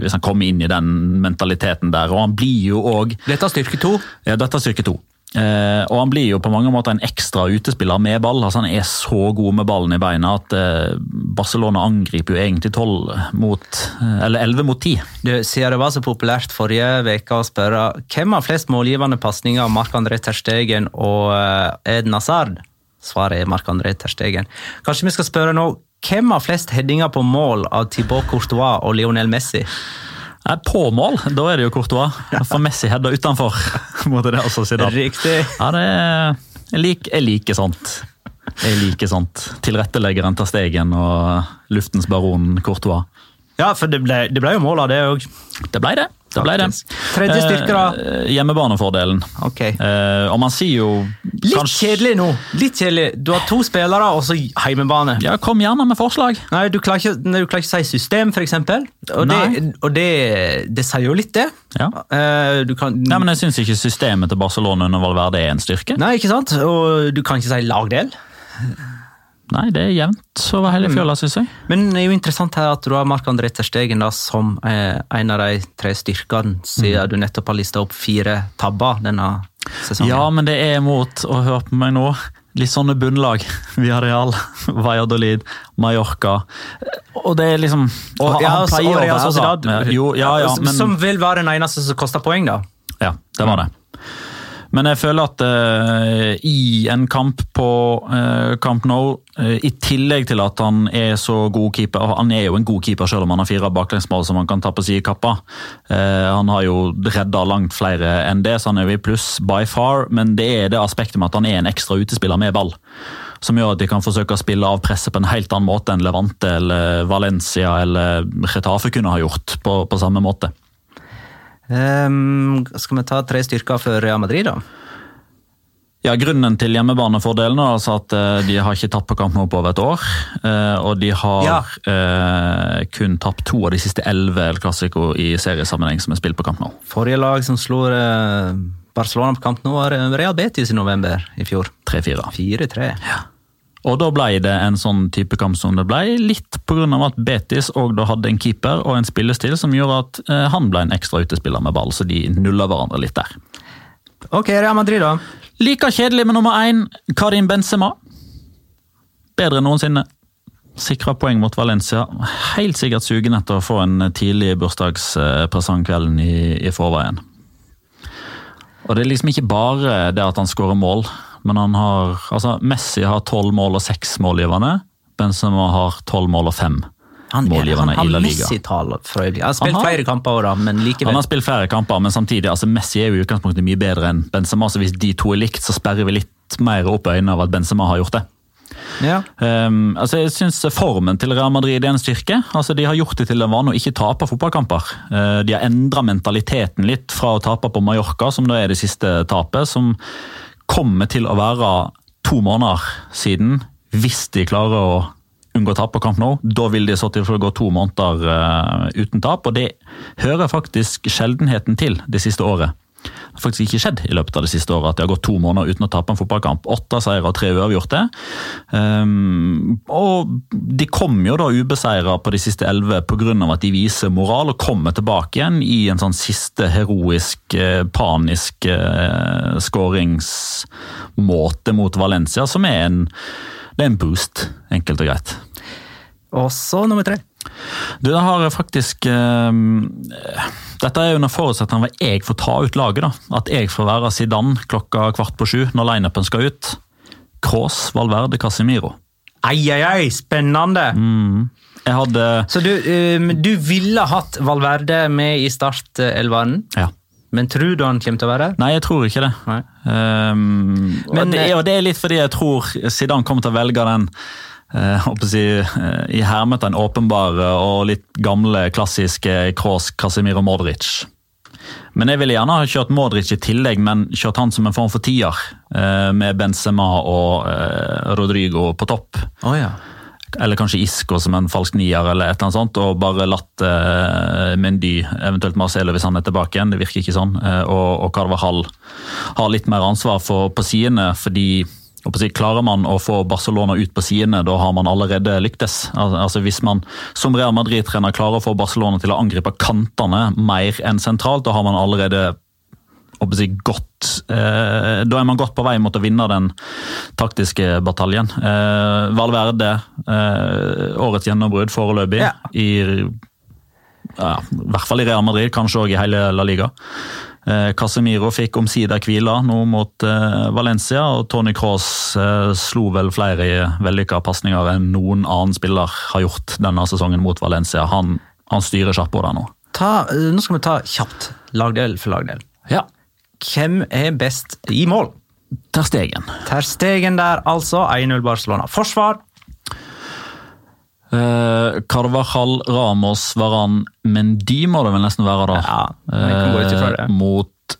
hvis han kommer inn i den mentaliteten der. Og han blir jo òg Dette er styrke to. ja, dette er styrke to. Eh, og han blir jo på mange måter en ekstra utespiller med ball. altså Han er så god med ballen i beina at eh, Barcelona angriper jo egentlig 12 mot eh, Eller 11 mot 10. Du, siden det var så populært forrige uke å spørre hvem har flest målgivende pasninger av Marc-André Terstegen og Eden Hazard? Svaret er Marc-André Terstegen. Kanskje vi skal spørre nå hvem har flest headinger på mål av Thibaut Courtois og Lionel Messi? Nei, på mål, da er det jo Courtois. For Messi header utenfor. [LAUGHS] måtte det altså da. Riktig. Ja, det er, jeg, lik, jeg liker sånt. Jeg liker sånt. Tilretteleggeren tar Stegen og luftens baron Courtois. Ja, for det ble, det ble jo mål av det òg. Det ble det. Det, ble det. Tredje styrke, da? Eh, hjemmebanefordelen. Ok. Eh, og man sier jo Litt kanskje- kjedelig nå. Litt kjedelig. Du har to spillere og så hjemmebane. Ja, kom gjerne med forslag. Nei, du klarer, ikke, du klarer ikke å si system, eksempel. Og, det, og det, det sier jo litt, det. Ja. Eh, du kan, Nei, men Jeg syns ikke systemet til Barcelona under Valverde er en styrke. Nei, ikke sant? Og du kan ikke si lagdel. Nei, det er jevnt over hele fjøla, syns jeg. Men det er jo interessant her at du har Mark-André Terstegen da, som eh, en av de tre styrkene, siden du nettopp har lista opp fire tabber denne sesongen. Ja, men det er mot, å høre på meg nå, litt sånne bunnlag. [LAUGHS] Villarreal, Valladolid, Mallorca. Og det er liksom og, han- ja, han pleier å være- Sociedad, Ja, Jo, ja, men Som vil være den eneste som koster poeng, da. Ja, det var det. Men jeg føler at uh, i en kamp på uh, Camp Nou, uh, i tillegg til at han er så god keeper Han er jo en god keeper selv om han har fire baklengsmål som han kan ta på sidekappa. Han har jo redda langt flere enn det, så han er jo i pluss by far. Men det er det aspektet med at han er en ekstra utespiller med ball. Som gjør at de kan forsøke å spille av presset på en helt annen måte enn Levante eller Valencia eller Retafe kunne ha gjort på, på samme måte. Ehm, skal vi ta tre styrker for Real Madrid, da? Ja, Grunnen til hjemmebanefordelen er altså at eh, de har ikke tapt på kamp nå på over et år. eh, Og de har Ja. eh, kun tapt to av de siste elleve El Clásico i seriesammenheng som er spilt på kamp nå. Forrige lag som eh, Barcelona på kamp nå, var Real Betis i november i fjor. 3-4. 4-3. Og da ble det en sånn type kamp som det ble, litt pga. at Betis og da hadde en keeper og en spillestil som gjorde at eh, han ble en ekstra utespiller med ball, så de nulla hverandre litt der. Ok, Real Madrid, da. Like kjedelig med nummer én, Karim Benzema. Bedre enn noensinne. Sikra poeng mot Valencia. Helt sikkert sugen etter å få en tidlig bursdagspresang kvelden i, i forveien. Og det er liksom ikke bare det at han skårer mål, men han har altså Messi har tolv mål og seks målgivende. Benzema har tolv mål og fem Han, målgivende han i La Liga. Han har spilt Han flere kamper, da, men likevel. Han har spilt flere kamper, men samtidig, altså Messi er jo i utgangspunktet mye bedre enn Benzema, så hvis de to er likt, så sperrer vi litt mer opp øynene av at Benzema har gjort det. Ja. Um, altså jeg synes Formen til Real Madrid er en styrke. Altså De har gjort det til en vane å ikke tape fotballkamper. Uh, de har endra mentaliteten litt fra å tape på Mallorca, som da er det siste tapet, som kommer til å være to måneder siden, hvis de klarer å unngå tap på Camp Nou. Da vil de så til for å gå to måneder uh, uten tap, og det hører faktisk sjeldenheten til det siste året. Det har faktisk ikke skjedd i løpet av det siste året at de har gått to måneder uten å tape en fotballkamp. Åtte seire og tre uavgjorte. Um, og de kom jo da ubeseira på de siste elleve pga. at de viser moral og kommer tilbake igjen i en sånn siste heroisk, eh, panisk uh, skåringsmåte mot Valencia, som er en, det er en boost, enkelt og greit. Og så nummer tre. Du, det har faktisk eh, Dette er under forutsetning av at jeg får ta ut laget. da. At jeg får være Zidane klokka kvart på sju når lineupen skal ut. Cross, Valverde, Casemiro. Ei, ei, ei! spennende! Jeg hadde Så du, um, du ville hatt Valverde med i startelveren, Ja. men tror du han kommer til å være? Nei, jeg tror ikke det. Um, Men- og, det, og det er litt fordi jeg tror Zidane kommer til å velge den eh, si, eh, i hermetegn åpenbare og litt gamle, klassiske Kroos, Casemiro, Modric. Men jeg ville gjerne ha kjørt Modric i tillegg, men kjørt han som en form for tier. eh, Med Benzema og eh, Rodrigo på topp. Oh, ja. Eller kanskje Isco som en falsk nier, eller et eller annet sånt, og bare latt eh, Mendy, eventuelt Marcelo hvis han er tilbake igjen, det virker ikke sånn, eh, og, og Carvajal har litt mer ansvar for, på sidene, fordi Klarer man å få Barcelona ut på sidene, da har man allerede lyktes. Altså Hvis man som Real Madrid-trener klarer å få Barcelona til å angripe kantene mer enn sentralt, da har man allerede si, godt eh, Da er man godt på vei mot å vinne den taktiske bataljen. Eh, Valverde, eh, årets gjennombrudd foreløpig. Ja. I, ja, I hvert fall i Real Madrid, kanskje òg i hele La Liga. Eh, Casemiro fikk omsider hvile nå mot eh, Valencia, og Tony Cross eh, slo vel flere vellykka pasninger enn noen annen spiller har gjort denne sesongen mot Valencia. Han, han styrer kjapt på det nå. Ta, nå skal vi ta kjapt, lagdel for lagdel. Ja. Hvem er best i mål? Terstegen. Terstegen der, altså. 1-0 Barcelona. Forsvar. Uh, Carvajal, Ramos, Varan, Mendy må det vel nesten være, da. Ja. Eh, mot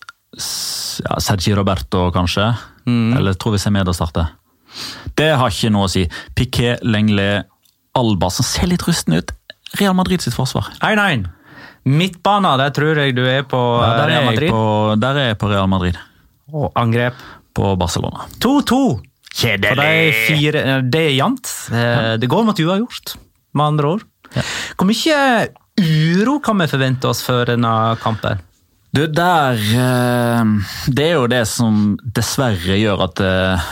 ja, Sergi Roberto, kanskje. Mm. Eller tror vi Semeda starter. Det har ikke noe å si. Piquet, Lengle, Alba, som ser litt rusten ut. Real Madrid sitt forsvar. 1-1. Midtbana, der tror jeg du er på Ja, eh, der, er Real Madrid. på, der er jeg på Real Madrid. Og angrep. På Barcelona. 2-2. For de fire, det er jevnt. Eh, Det går mot uavgjort, med andre ord. Hvor mye uro kan vi forvente oss før denne kampen? Du, der eh, Det er jo det som dessverre gjør at eh,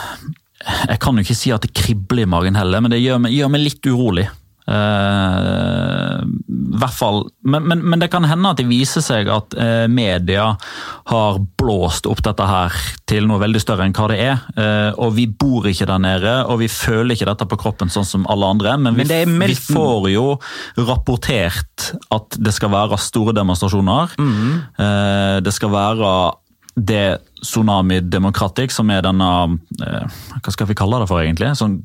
Jeg kan jo ikke si at det kribler i magen heller, men det gjør meg, gjør meg litt urolig. Hvert fall, men, men, men det kan hende at det viser seg at eh, media har blåst opp dette her til noe veldig større enn hva det er. Eh, og vi bor ikke der nede, og vi føler ikke dette på kroppen sånn som alle andre. Men vi, Men vi får jo rapportert at det skal være store demonstrasjoner. Eh, det skal være det Tsunami Democratic, som er denne eh, Hva skal vi kalle det for, egentlig? Sånn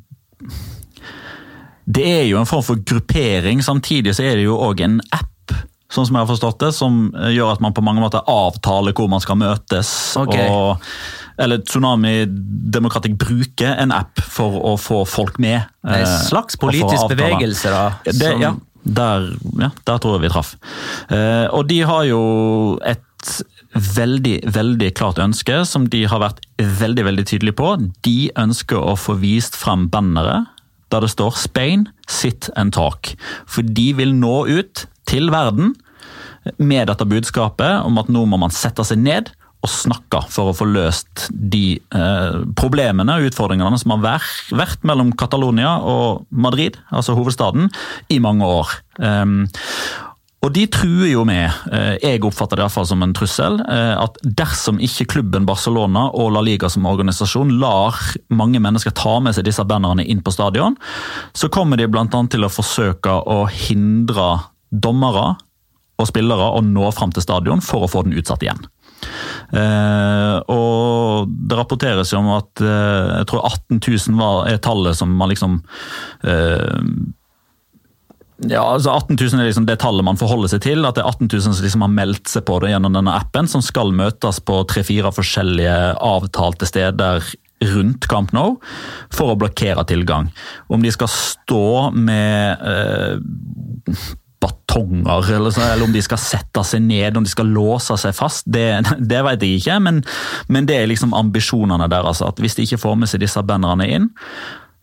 det er jo en form for gruppering, samtidig så er det jo òg en app. Sånn som jeg har forstått det, som eh, gjør at man på mange måter avtaler hvor man skal møtes. Okay. Og, eller Tsunami Democratic bruker en app for å få folk med. Er eh, en slags politisk bevegelse, da. Det, ja, der, ja, der tror jeg vi traff. Eh, og de har jo et veldig, veldig klart ønske, som de har vært veldig veldig tydelige på. De ønsker å få vist frem bannere der det står 'Spain, sit and talk'. For de vil nå ut til verden med dette budskapet om at nå må man sette seg ned og snakke for å få løst de eh, problemene og utfordringene som har vært, mellom Catalonia og Madrid, altså hovedstaden, i mange år. Um, og de truer jo med, eh, jeg oppfatter det i hvert fall som en trussel, eh, at dersom ikke klubben Barcelona og La Liga som organisasjon lar mange mennesker ta med seg disse bannerne inn på stadion, så kommer de bl.a. til å forsøke å hindre dommere og spillere å nå fram til stadion for å få den utsatt igjen. Uh, og Det rapporteres jo om at uh, jeg tror 18 000 var, er tallet som man liksom eh, ja, altså 18 000 er liksom det tallet man forholder seg til. At det er 18 000 som liksom har meldt seg på det gjennom denne appen, som skal møtes på tre-fire forskjellige avtalte steder rundt Camp Nou for å blokkere tilgang. Om de skal stå med eh, batonger, eller, så, eller, om de skal sette seg ned, om de skal låse seg fast, det, [LAUGHS] det vet jeg ikke. Men, men, det er liksom ambisjonene deres. at Hvis de ikke får med seg disse bannerne inn,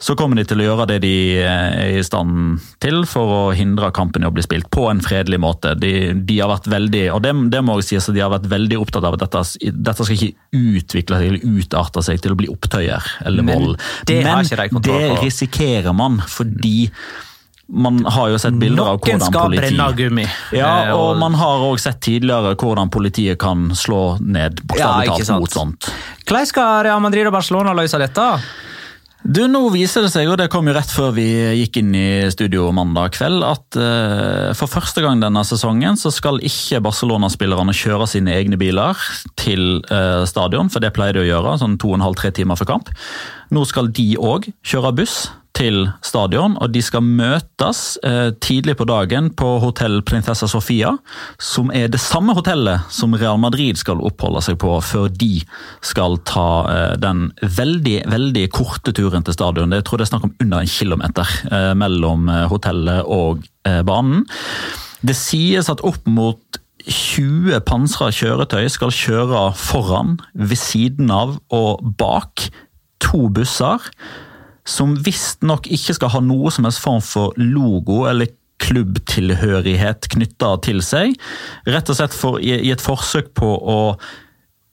så kommer de til å gjøre det de er i stand til for å hindre kampen i å bli spilt på en fredelig måte. De, de har vært veldig og det, det må jeg si, så de har vært veldig opptatt av at dette, dette skal ikke utvikle seg eller utarte seg til å bli opptøyer eller vold. Men det, Men det risikerer man fordi man har jo sett bilder av hvordan skal politi... brenne gummi. Ja, eh, og man har òg sett tidligere hvordan politiet kan slå ned bokstavelig talt ja, mot sånt. Hvordan skal Real Madrid og Barcelona løse dette? Du, Nå viser det seg, og det kom jo rett før vi gikk inn i studio mandag kveld, at uh, for første gang denne sesongen så skal ikke Barcelona-spillerne kjøre sine egne biler til uh, stadion, for det pleier de å gjøre sånn to og en halv, tre timer før kamp. Nå skal de òg kjøre buss til stadion, og de skal møtes eh, tidlig på dagen på hotell Prinsessa Sofia, som er det samme hotellet som Real Madrid skal oppholde seg på før de skal ta eh, den veldig, veldig korte turen til stadion. Jeg tror det er snakk om under en kilometer eh, mellom hotellet og banen. Det sies at opp mot 20 pansra kjøretøy skal kjøre foran, ved siden av og bak to busser som visstnok ikke skal ha noe som helst form for logo eller klubbtilhørighet knytta til seg. Rett og slett for, i, i et forsøk på å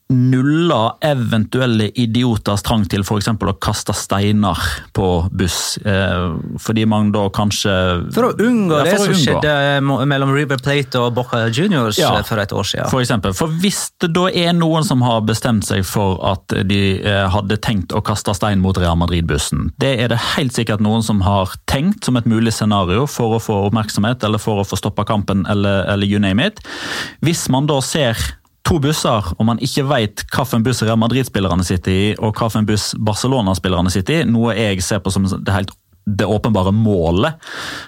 nulla eventuelle idioters trang til f.eks. å kaste steiner på buss. Eh, fordi man da kanskje For å unngå ja, for det som skjedde mellom River Plate og Boca Juniors ja, for et år siden. For, eksempel. for hvis det da er noen som har bestemt seg for at de eh, hadde tenkt å kaste stein mot Real Madrid-bussen, det er det helt sikkert noen som har tenkt som et mulig scenario for å få oppmerksomhet eller for å få stoppa kampen eller, eller you name it. Hvis man da ser to busser, og man ikke vet hvilken buss Real Madrid-spillerne sitter i, og hvilken buss Barcelona-spillerne sitter i, noe jeg ser på som det helt det åpenbare målet,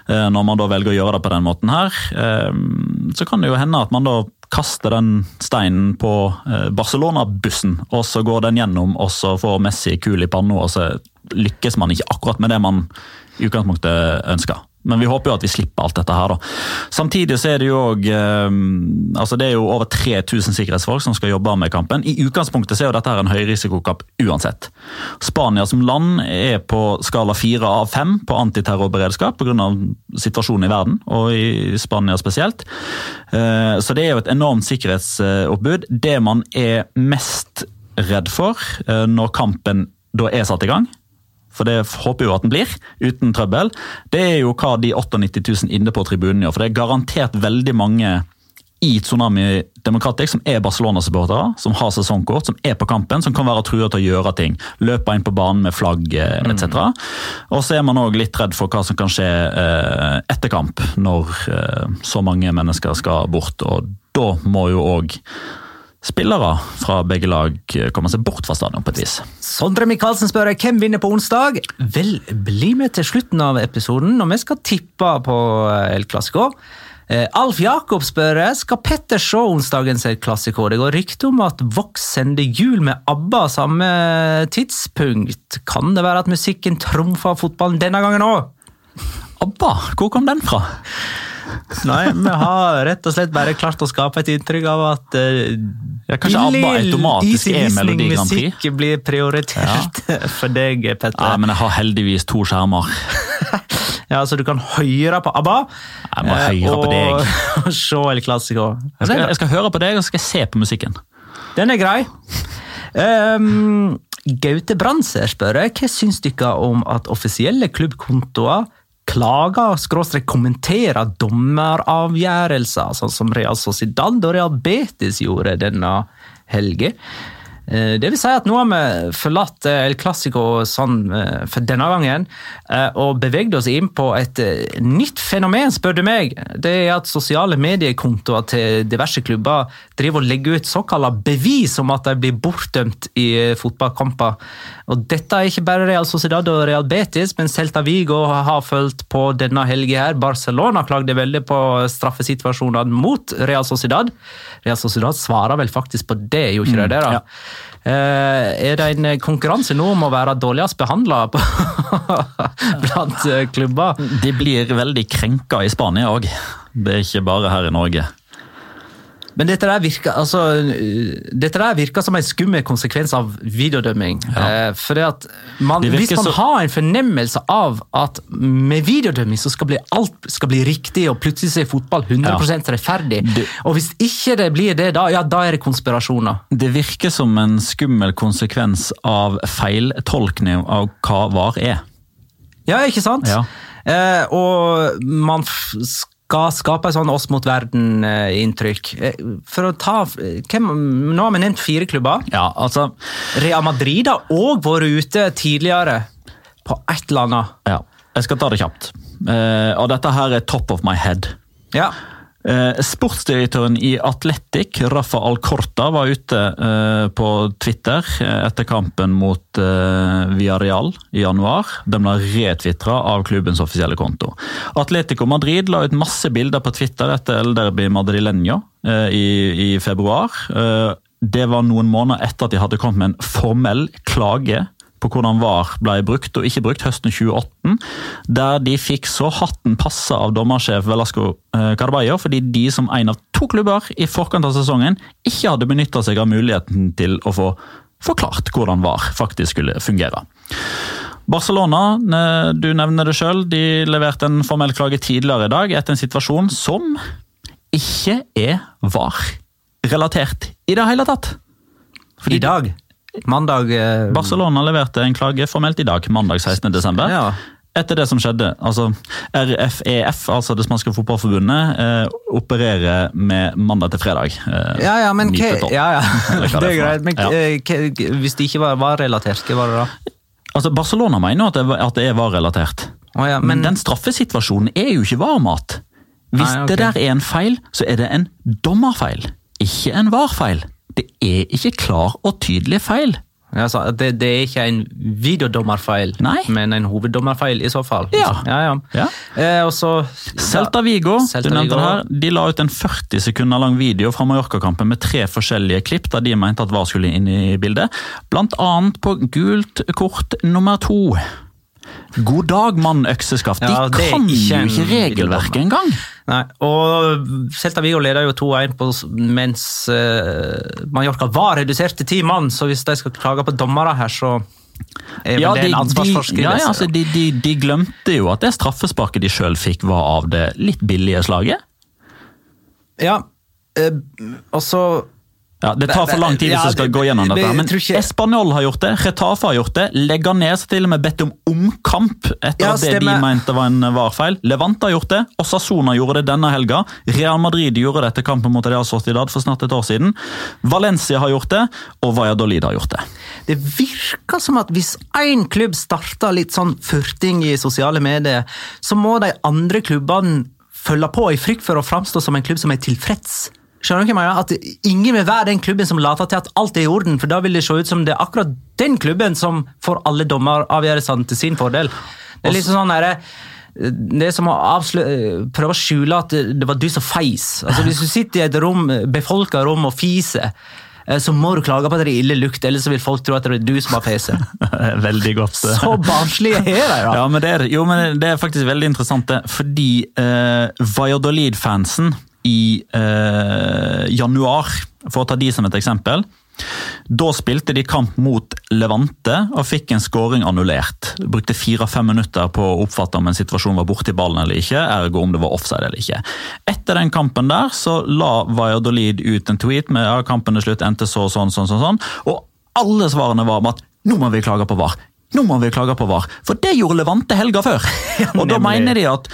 eh, når man da velger å gjøre det på den måten her, eh, så kan det jo hende at man da kaster den steinen på eh, Barcelona-bussen, og så går den gjennom, og så får Messi kul i panna, og så lykkes man ikke akkurat med det man i utgangspunktet ønsker. Men vi håper jo at vi slipper alt dette her. da. Samtidig så er det jo òg eh, altså Det er jo over 3000 sikkerhetsfolk som skal jobbe med kampen. I utgangspunktet så er jo dette her en høyrisikokamp uansett. Spania som land er på skala fire av fem på antiterrorberedskap pga. situasjonen i verden, og i Spania spesielt. Eh, så det er jo et enormt sikkerhetsoppbud. Det man er mest redd for eh, når kampen da er satt i gang, for det håper jo at den blir, uten trøbbel, det er jo hva de 98 000 inne på tribunen gjør. For det er garantert veldig mange i Tsunami Democratic som er Barcelona-supportere, som har sesongkort, som er på kampen, som kan være trua til å gjøre ting. Løpe inn på banen med flagg etc. Mm. Og så er man òg litt redd for hva som kan skje eh, etter kamp, når eh, så mange mennesker skal bort. Og da må jo òg spillere fra begge lag kommer seg bort fra stadion på et vis. Sondre Michaelsen spør hvem vinner på onsdag. Vel, bli med til slutten av episoden når vi skal tippe på eh, El Clásico. Eh, Alf Jakob spør skal Petter se onsdagens El Clásico. Det går rykte om at Vox sender jul med ABBA samme tidspunkt. Kan det være at musikken trumfer fotballen denne gangen òg? ABBA, hvor kom den fra? Nei, vi har rett og slett bare klart å skape et inntrykk av at uh, ja, Kanskje ABBA automatisk er Melodi Grand Prix? Musikk blir prioritert ja. [LAUGHS] for deg, Petter. Ja, Men jeg har heldigvis to skjermer. [LAUGHS] ja, Så du kan høre på ABBA jeg må høre og, på deg. og [LAUGHS] se El Clásico. Jeg, jeg, skal høre på deg, og så skal jeg se på musikken. Den er grei. Um, Gaute Brandser spør hva syns dere om at offisielle klubbkontoer klager skråstrek kommenterer dommeravgjørelser, sånn som Real Sociedad og Real Betis gjorde denne helga. Eh, Det vil si at nå har vi forlatt eh, El Clásico sånn eh, for denne gangen, og beveget oss inn på et nytt fenomen, spør du meg. Det er at sosiale mediekontoer til diverse klubber driver og legger ut såkalte bevis om at de blir bortdømt i fotballkamper. Og dette er ikke bare Real Sociedad og Real Betis, men Celta Vigo har fulgt på denne helga her. Barcelona klagde veldig på straffesituasjonene mot Real Sociedad. Real Sociedad svarer vel faktisk på det, gjorde ikke det? da? ja. Eh, er det en konkurranse nå om å være dårligst behandla [LAUGHS] blant eh, klubber? De blir veldig krenka i Spania òg. Det er ikke bare her i Norge. Men dette der virker, altså, uh, dette der virker som en skummel konsekvens av videodømming. Ja. Eh, for man, Hvis man så- har en fornemmelse av at med videodømming så skal bli, alt skal bli riktig, og plutselig er fotball 100 rettferdig, Det- og hvis ikke det blir det, da, ja, da er det konspirasjoner. Det virker som en skummel konsekvens av feiltolkning av hva VAR er. Ja, ikke sant? Ja. Eh, og man skal skape et sånn oss mot verden-inntrykk. Eh, for å ta hvem, Nå har vi nevnt fire klubber. Ja, altså Real Madrid har òg vært ute tidligere på et eller annet. Ja, jeg skal ta det kjapt. Eh, og dette her er top of my head. Ja. Eh, sportsdirektøren i Atletic, Rafa Alcorta, var ute eh, på Twitter eh, etter kampen mot Villarreal i januar. Den ble retvitra av klubbens offisielle konto. Atletico Madrid la ut masse bilder på Twitter etter El Derby Madrileño i, i februar. Det var noen måneder etter at de hadde kommet med en formell klage på hvordan VAR ble brukt og ikke brukt høsten 2018, der de fikk så hatten passa av dommersjef Velasco eh, Carballo, fordi de som en av to klubber i forkant av sesongen ikke hadde benytta seg av muligheten til å få forklart hvordan VAR faktisk skulle fungere. Barcelona, eh, du nevner det sjøl, de leverte en formell klage tidligere i dag etter en situasjon som ikke er VAR-relatert i det hele tatt. I dag. Mandag eh, Barcelona leverte en klage formelt i dag, mandag 16. desember. Ja. Etter det som skjedde. altså RFEF, altså det spanske fotballforbundet, eh, opererer med mandag til fredag. Eh, Ja, ja, men hva ja, ja. Det er det er greit. Men. Ja. eh, hvis det ikke var, var relatert, hva var det da? Altså Barcelona mener jo at det, er VAR-relatert. Oh, ja, Men men den straffesituasjonen er jo ikke VAR-mat. Hvis Nei, okay. det der er en feil, så er det en dommerfeil, ikke en VAR-feil. Det er ikke klar og tydelig feil. Altså, det, det er ikke en videodommerfeil, Nei. men en hoveddommerfeil i så fall. Ja. ja, ja. Ja. Eh, og så Celta Vigo Celta du nevnte Vigo. det her, de la ut en 40 sekunder lang video fra Mallorca-kampen med tre forskjellige klipp der de mente at VAR skulle inn i bildet. Blant annet på gult kort nummer to. God dag, mann økseskaft. De Ja, det kan ikke jo ikke regelverket engang! Nei, og Celta Vigo leder jo 2-1 på mens uh, Mallorca var redusert til ti mann, så hvis de skal klage på dommere her, så er Ja, det de, en ansvarsforskrivelse. ja, ja, altså, de, de, de glemte jo at det straffesparket de sjøl fikk, var av det litt billige slaget. ja. eh, og så Ja, Det tar for lang tid hvis du skal gå gjennom dette. Men Español har gjort det, Retafe har gjort det, Leganes har til og med bedt om omkamp etter at det de mente var en VAR-feil. Levante har gjort det, Osasona gjorde det denne helga. Real Madrid gjorde det etter kampen mot Real Sociedad for snart et år siden. Valencia har gjort det, og Valladolid har gjort det. Det virker som at hvis én klubb starter litt sånn furting i sosiale medier, så må de andre klubbene følge på i frykt for å framstå som en klubb som er tilfreds. Skjønner du ikke, Maja. At Ingen vil være den klubben som later til at alt er i orden, for da vil det se ut som det er akkurat den klubben som får alle dommeravgjørelsene til sin fordel. Det er litt sånn der, det er som å prøve å skjule at det var du som feis. Altså, hvis du sitter i et rom, befolka rom og fiser, eh, så må du klage på at det er ille lukt, ellers så vil folk tro at det er du som har fese. [LAUGHS] Veldig godt. Så barnslige er de, da! Ja, men det er, jo, men det er faktisk veldig interessant, det. Fordi eh, Valladolid-fansen i eh, januar, for å ta de som et eksempel, Da spilte de kamp mot Levante og fikk en skåring annullert. Brukte fire-fem minutter på å oppfatte om en situasjon var borti ballen eller ikke, ergo om det var offside eller ikke. Etter den kampen der så la Valladolid ut en tweet med ja, kampen til slutt endte så sånn, sånn, sånn, sånn, og alle svarene var om at nå må vi klage på VAR. Nå må vi klage på VAR, for det gjorde Levante helga før. [LAUGHS] og da mener de at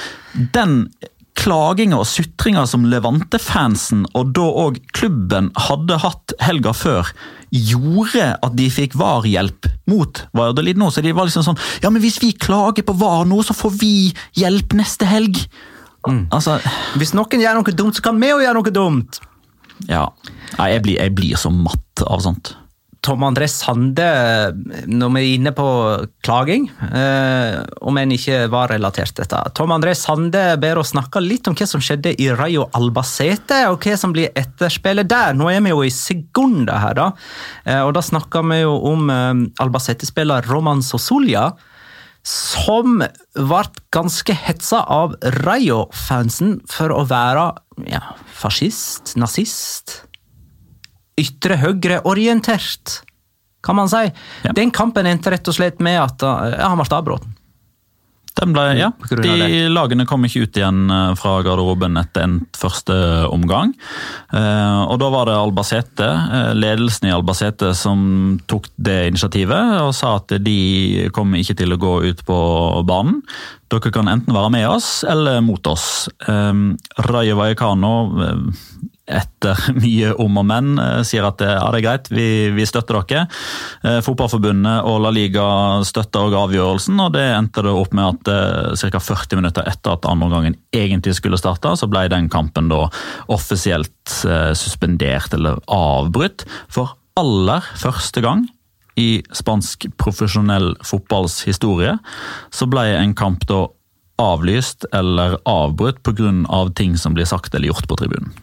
den klaginga og sutringa som Levante-fansen, og da òg klubben, hadde hatt helga før, gjorde at de fikk VAR-hjelp mot Valladolid nå. Så de var liksom sånn Ja, men hvis vi klager på VAR nå, så får vi hjelp neste helg. Mm. Altså Hvis noen gjør noe dumt, så kan vi òg gjøre noe dumt. Ja. Nei, jeg blir, jeg blir så matt av sånt. Tom André Sande, når vi er inne på klaging, eh, om en ikke var relatert til dette Tom André Sande ber oss snakke litt om hva som skjedde i Rayo Albacete, og hva som blir etterspillet der. Nå er vi jo i sekunder her, da. Eh, og da snakker vi jo om eh, Albacete-spiller Roman Sosulia. Som ble ganske hetsa av Rayo-fansen for å være ja, fascist, nazist ytre høyre-orientert, kan man si. Ja. Den kampen endte rett og slett med at ja, han ble avbrutt. Ja, de. Lagene kom ikke ut igjen eh, fra garderoben etter endt første omgang. Eh, og Da var det Albacete, eh, ledelsen i Albacete som tok det initiativet og sa at de kommer ikke til å gå ut på banen. Dere kan enten være med oss eller mot oss. Eh, Rayo Vallecano eh, etter [LAUGHS] mye om og men eh, sier at eh, det er greit, vi, vi støtter dere. Eh, Fotballforbundet og La Liga støtter også avgjørelsen, og det endte det opp med at ca. 40 minutter etter at andreomgangen egentlig skulle starte, så ble den kampen da offisielt suspendert eller avbrutt. For aller første gang i spansk profesjonell fotballs historie så ble en kamp da avlyst eller avbrutt pga. ting som blir sagt eller gjort på tribunen.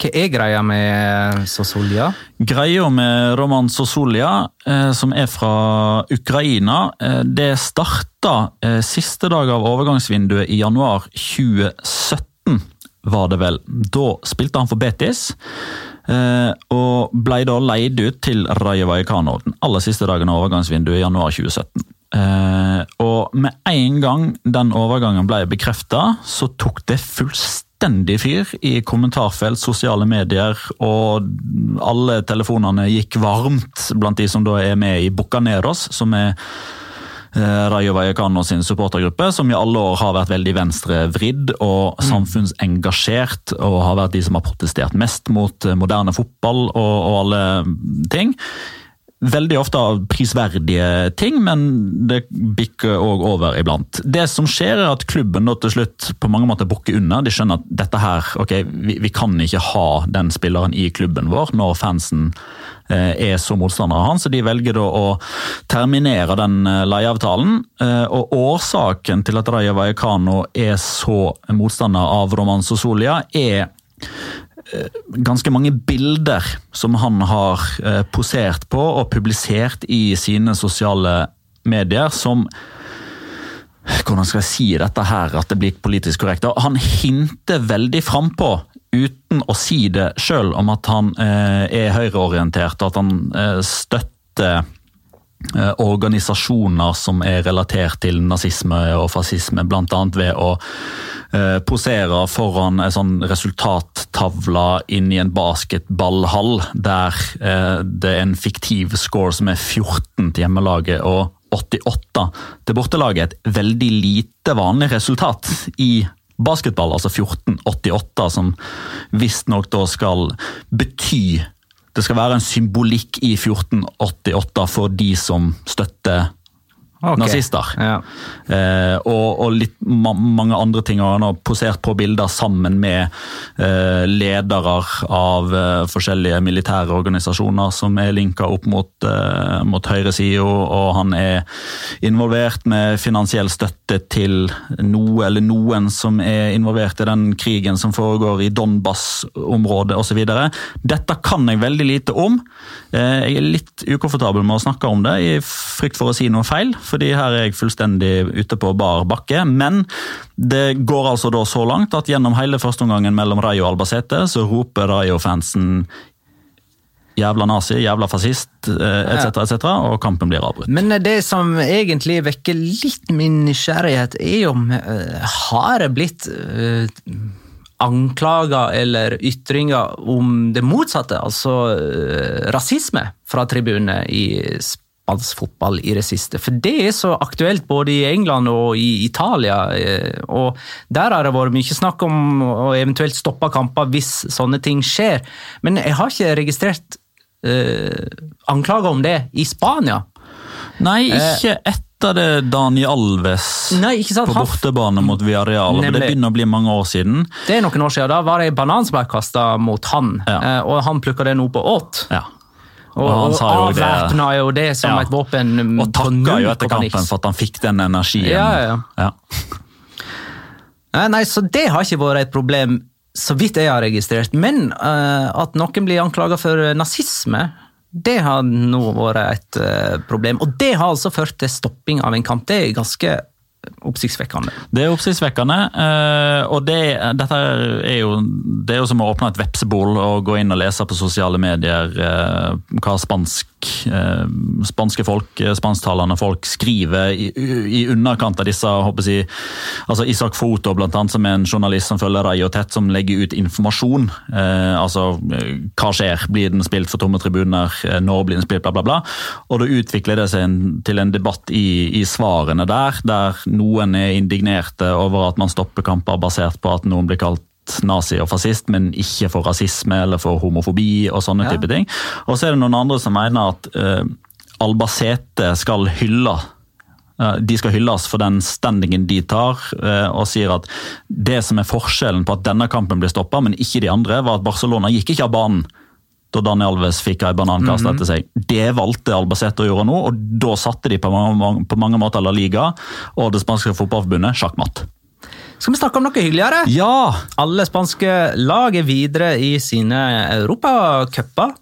Hva er greia med Sosolia? Greia med Roman Sosolia, eh, som er fra Ukraina, eh, det starta eh, siste dag av overgangsvinduet i januar 2017, var det vel. Da spilte han for Betis. Og ble da leid ut til Raja Vallecano den aller siste dagen av overgangsvinduet i januar 2017. Eh, og med en gang den overgangen ble bekrefta, så tok det fullstendig fyr i kommentarfelt, sosiale medier, og alle telefonene gikk varmt blant de som da er med i Bucaneros, som er eh, Rayo Vallecano sin supportergruppe, som i alle år har vært veldig venstrevridd og samfunnsengasjert, og har vært de som har protestert mest mot eh, moderne fotball og, og alle ting. Veldig ofte av prisverdige ting, men det bikker òg over iblant. Det som skjer, er at klubben da til slutt på mange måter bukker unna. De skjønner at dette her, ok, vi, vi kan ikke ha den spilleren i klubben vår når fansen eh, er så motstander av han, så de velger da å terminere den eh, leieavtalen. Eh, og årsaken til at Raja Vallecano er så motstander av Roman Sosolia, er ganske mange bilder som han har eh, posert på og publisert i sine sosiale medier, som Hvordan skal jeg si dette her, at det blir politisk korrekt? Han hinter veldig frampå, uten å si det sjøl, om at han eh, er høyreorientert, at han eh, støtter eh, organisasjoner som er relatert til nazisme og fascisme, bl.a. ved å eh, posere foran en sånn resultattavle inn i en basketballhall, der eh, det er en fiktiv score som er 14 til hjemmelaget og 88 til bortelaget. Et veldig lite vanlig resultat i basketball, altså 14-88, som visstnok da skal bety det skal være en symbolikk i 1488 for de som støtter Ok. nazister. Ja. Eh, og, og litt ma mange andre ting. og Han har posert på bilder sammen med eh, ledere av eh, forskjellige militære organisasjoner som er linka opp mot, eh, mot høyresida, og han er involvert med finansiell støtte til noe eller noen som er involvert i den krigen som foregår i Donbas-området osv. Dette kan jeg veldig lite om. Eh, jeg er litt ukomfortabel med å snakke om det, i frykt for å si noe feil fordi her er jeg fullstendig ute på bar bakke. Men det går altså da så langt at gjennom hele førsteomgangen mellom Rayo og Albacete, så roper Rayo-fansen jævla nazi, jævla fascist etc., etc., og kampen blir avbrutt. Men det som egentlig vekker litt min nysgjerrighet, er om uh, har det blitt anklager eller ytringer om det motsatte, altså rasisme fra tribunene i spansk fotball i det siste. For det er så aktuelt både i England og i Italia. og Der har det vært mye snakk om å eventuelt stoppe kamper hvis sånne ting skjer. Men jeg har ikke registrert eh, anklager om det i Spania. Nei, ikke etter det Daniel Alves Nei, på bortebane mot Villarreal. Det begynner å bli mange år siden. Det er noen år siden. Da var det en banan som ble kasta mot han, ja. og han plukka det nå på åt. Ja. Og, og avvæpna jo det som ja. et våpen. Og takka jo etter kampen for at han fikk den energien. Ja, ja. [LAUGHS] Nei, så det har ikke vært et problem, så vidt jeg har registrert. Men uh, at noen blir anklaga for nazisme, det har nå vært et uh, problem. Og det har altså ført til stopping av en kamp. Det er ganske oppsiktsvekkende. Det er oppsiktsvekkende, eh, og det, dette er jo, det er jo som å åpne et vepsebol og gå inn og lese på sosiale medier eh, hva spansk, eh, spanske folk, spansktalende folk skriver i, i underkant av disse håper jeg, altså Isak Foto, blant annet, som er en journalist som følger Rayo tett, som legger ut informasjon. altså hva skjer, blir den spilt for tomme tribuner, når blir den spilt, bla, bla, bla. Og da utvikler det seg til en debatt i, i svarene der, der noen er indignerte over at man stopper kamper basert på at noen blir kalt nazi og fascist, men ikke for rasisme eller for homofobi og sånne ja. type ting. Og så er det noen andre som mener at uh, Albacete skal hylle de skal hylles for den standingen de tar, eh, og sier at det som er forskjellen på at denne kampen ble stoppa, men ikke de andre, var at Barcelona gikk ikke av banen da Dani Alves fikk ei banankast mm. etter seg. Det valgte Albacete å gjøre nå, og da satte de på mange, på mange måter La Liga og det spanske fotballforbundet sjakkmatt. Skal vi snakke om noe hyggeligere? Ja! Alle spanske lag er videre i sine europacuper.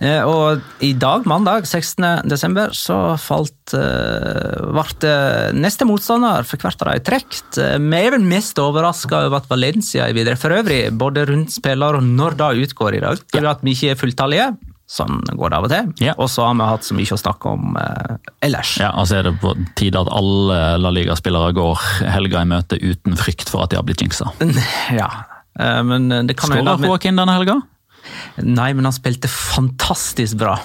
Eh, og i dag, mandag 16. desember, så falt ble neste motstander for hvert av de trukket. Eh, vi er vel mest overraska over at Valencia er videre. For øvrig, både rundt spiller og når det utgår i dag. Er at vi ikke er fulltallige. Sånn går det av og til. Ja. Og så har vi hatt så mye å snakke om eh, ellers. Ja, altså er det på tide at alle La Liga-spillere går helga i møte uten frykt for at de har blitt jinxa. [LAUGHS] Ja, eh, men det kan Skåra Joakim denne helga? Nei, men han spilte fantastisk bra.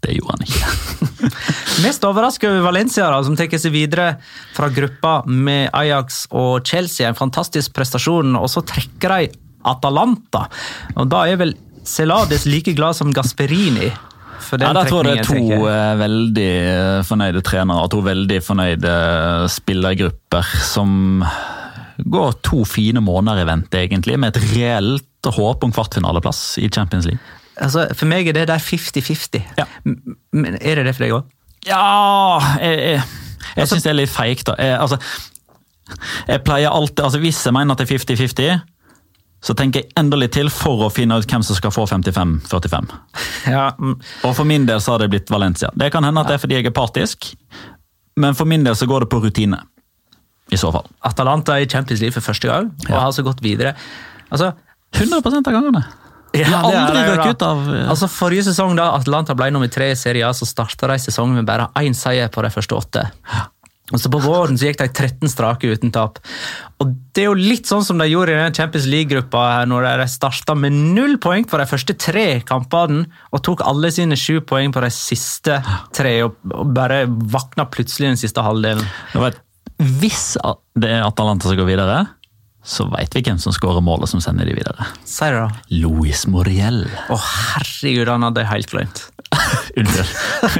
Det gjorde han ikke. [LAUGHS] Mest overraska over Valencia, da, som tar seg videre fra gruppa med Ajax og Chelsea. En fantastisk prestasjon, og så trekker de Atalanta. Og Da er vel Celades like glad som Gasperini. For den ja, da tror jeg det er to uh, veldig uh, fornøyde trenere og to veldig fornøyde uh, spillergrupper som går to fine måneder i vente, egentlig, med et reelt håp om kvartfinaleplass i Champions League. Altså, For meg er det der 50-50. Ja. Men er det det for deg òg? Ja Jeg, jeg, jeg altså, syns det er litt feigt, da. Jeg, altså, jeg pleier alltid altså Hvis jeg mener at det er 50-50, så tenker jeg enda litt til for å finne ut hvem som skal få 55-45. [LAUGHS] Ja. Og for min del så har det blitt Valencia. Det kan hende at det er fordi jeg er partisk, men for min del så går det på rutine. I så fall. Atalanta i Champions League for første gang og ja. har altså gått videre. Altså, 100 av gangene. Ja, de har aldri røket ut av uh... Altså Forrige sesong, da Atlanta ble nummer tre i serien, så starta de sesongen med bare én seier på de første åtte. Og så På våren så gikk de 13 strake uten tap. Og Det er jo litt sånn som de gjorde i den Champions League-gruppa, når de starta med null poeng på de første tre kampene og tok alle sine sju poeng på de siste tre, og, bare vakna plutselig den siste halvdelen. Hvis det er Atalanta som går videre, så veit vi hvem som skårer målet som sender de videre. Sier du da. Louis Moriel. Å herregud, han hadde jeg helt glemt. [LAUGHS] Unnskyld.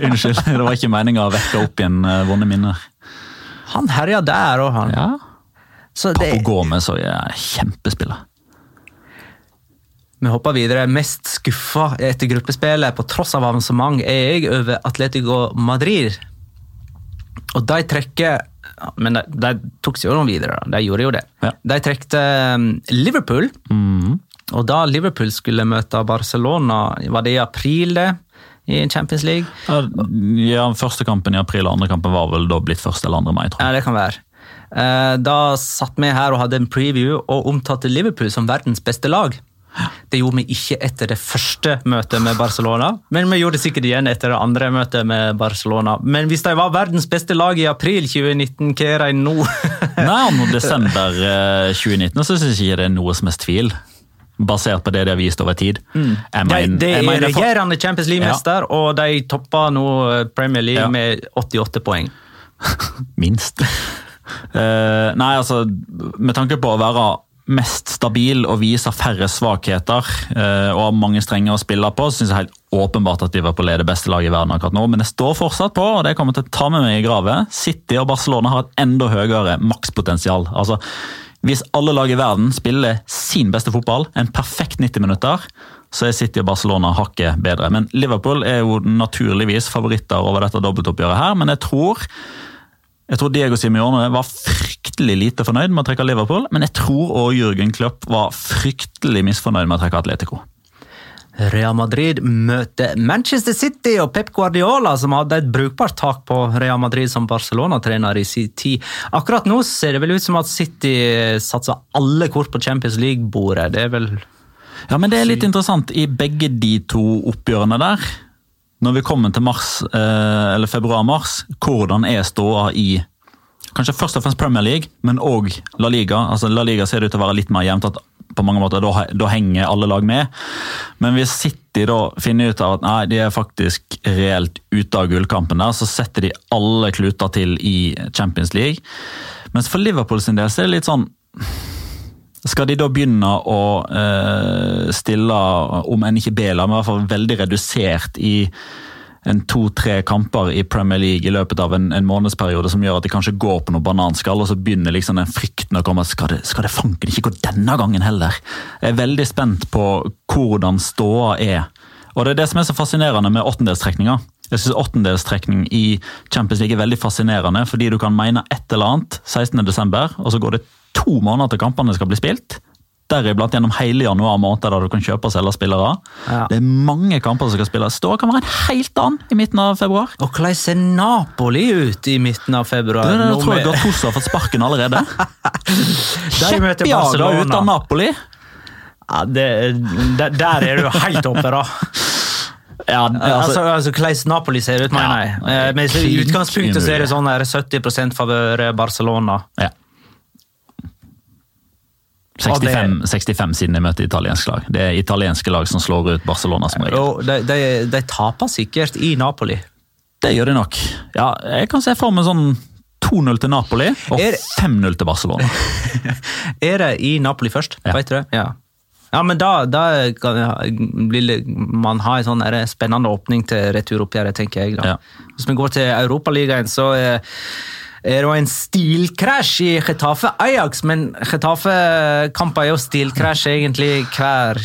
Unnskyld. Det var ikke meninga å vekke opp igjen uh, vonde minner. Han herja der òg, han. Ja. Så det... Papo Gomez òg er kjempespiller. Vi hopper videre. Mest skuffa etter gruppespillet, på tross av avansement, er jeg over Atletico Madrid. Og de trekker men de, de tok seg jo videre, de gjorde jo det. Ja. De trekte um, Liverpool, mm. og da Liverpool skulle møte Barcelona, var det i april, det? I Champions League? Ja, Første kampen i april og andre kampen var vel da blitt første eller andre mai, tror jeg. Ja, det kan være. Eh, da satt vi her og hadde en preview og omtalte Liverpool som verdens beste lag. Det gjorde vi ikke etter det første møtet med Barcelona, men vi gjorde det sikkert igjen etter det andre møtet med Barcelona. Men hvis de var verdens beste lag i april 2019, hva er de nå? [LAUGHS] Nei, Om desember eh, 2019 så syns jeg ikke det er noe som helst tvil. Basert på det de har vist over tid. De, mener- de jeg er mener for- regjerende Champions League-mester, og de topper nå Premier League Ja. med 88 poeng. [LAUGHS] Minst. uh, [LAUGHS] nei, altså, med tanke på å være mest stabil og viser færre svakheter eh, og har mange strenger å spille på, syns jeg helt åpenbart at Liverpool er det beste laget i verden akkurat nå. Men jeg står fortsatt på, og det kommer til å ta med meg i grave. City og Barcelona har et enda høyere makspotensial. Altså, hvis alle lag i verden spiller sin beste fotball, en perfekt 90 minutter, så er City og Barcelona hakket bedre. Men Liverpool er jo naturligvis favoritter over dette dobbeltoppgjøret her, men jeg tror jeg tror Diego Simione var fryktelig lite fornøyd med å trekke Liverpool, men jeg tror også Jürgen Klopp var fryktelig misfornøyd med å trekke Atletico. Real Madrid møter Manchester City og Pep Guardiola, som hadde et brukbart tak på Real Madrid som Barcelona-trener i sin tid. Akkurat nå ser det vel ut som at City satser alle kort på Champions League-bordet. Det er vel Ja, men det er litt interessant i begge de to oppgjørene der. Når vi kommer til mars, eh, eller februar-mars, hvordan er ståa i kanskje først og fremst Premier League, men òg La Liga. Altså, La Liga ser det ut til å være litt mer jevnt, at på mange måter da, da henger alle lag med. Men hvis City da finner ut av at nei, de er faktisk reelt ute av gullkampen der, så setter de alle kluter til i Champions League. Mens for Liverpool sin del så er det litt sånn skal de da begynne å eh, stille, om enn ikke B-lag, men i hvert fall veldig redusert i en to-tre kamper i Premier League i løpet av en, en månedsperiode som gjør at de kanskje går på noe bananskall, og så begynner liksom den frykten å komme skal det, skal det fanken ikke gå denne gangen heller? Jeg er veldig spent på hvordan ståa er. Og det er det som er så fascinerende med åttendelstrekninga. Jeg synes åttendelstrekning i Champions League er veldig fascinerende, fordi du kan mene et eller annet 16.12., og så går det to måneder til kampene skal bli spilt. Deriblant gjennom hele januar måned, der du kan kjøpe og selge spillere. Ja. Det er mange kamper som skal spilles. Ståa kan være en helt annen i midten av februar. Og hvordan ser Napoli ut i midten av februar? Det, det, tror jeg Gattuso har fått sparken allerede. Kjeppjaga ut av Napoli. Ja, det, der, der er du helt oppe, da. Ja, Altså, altså, Hvordan Napoli ser ut, mener jeg. Ja. Eh, Men I utgangspunktet så er det sånn her 70% favør Barcelona. ja. 65, 65 siden de møter italiensk lag. Det er italienske lag som slår ut Barcelona som regel. De, de, de taper sikkert i Napoli. Det gjør de nok. Ja, jeg kan se for meg sånn 2-0 til Napoli og Er- 5-0 til Barcelona. [LAUGHS] Er det i Napoli først? Ja. Vet du det? Ja. Ja, men da, da kan blir man ha en sånn spennende åpning til returoppgjøret, tenker jeg. da. Ja. Hvis vi går til Europaligaen, så er er det var en stilkrasj i Getafe Ajax, men Getafe-kamper er jo stilkrasj egentlig hver,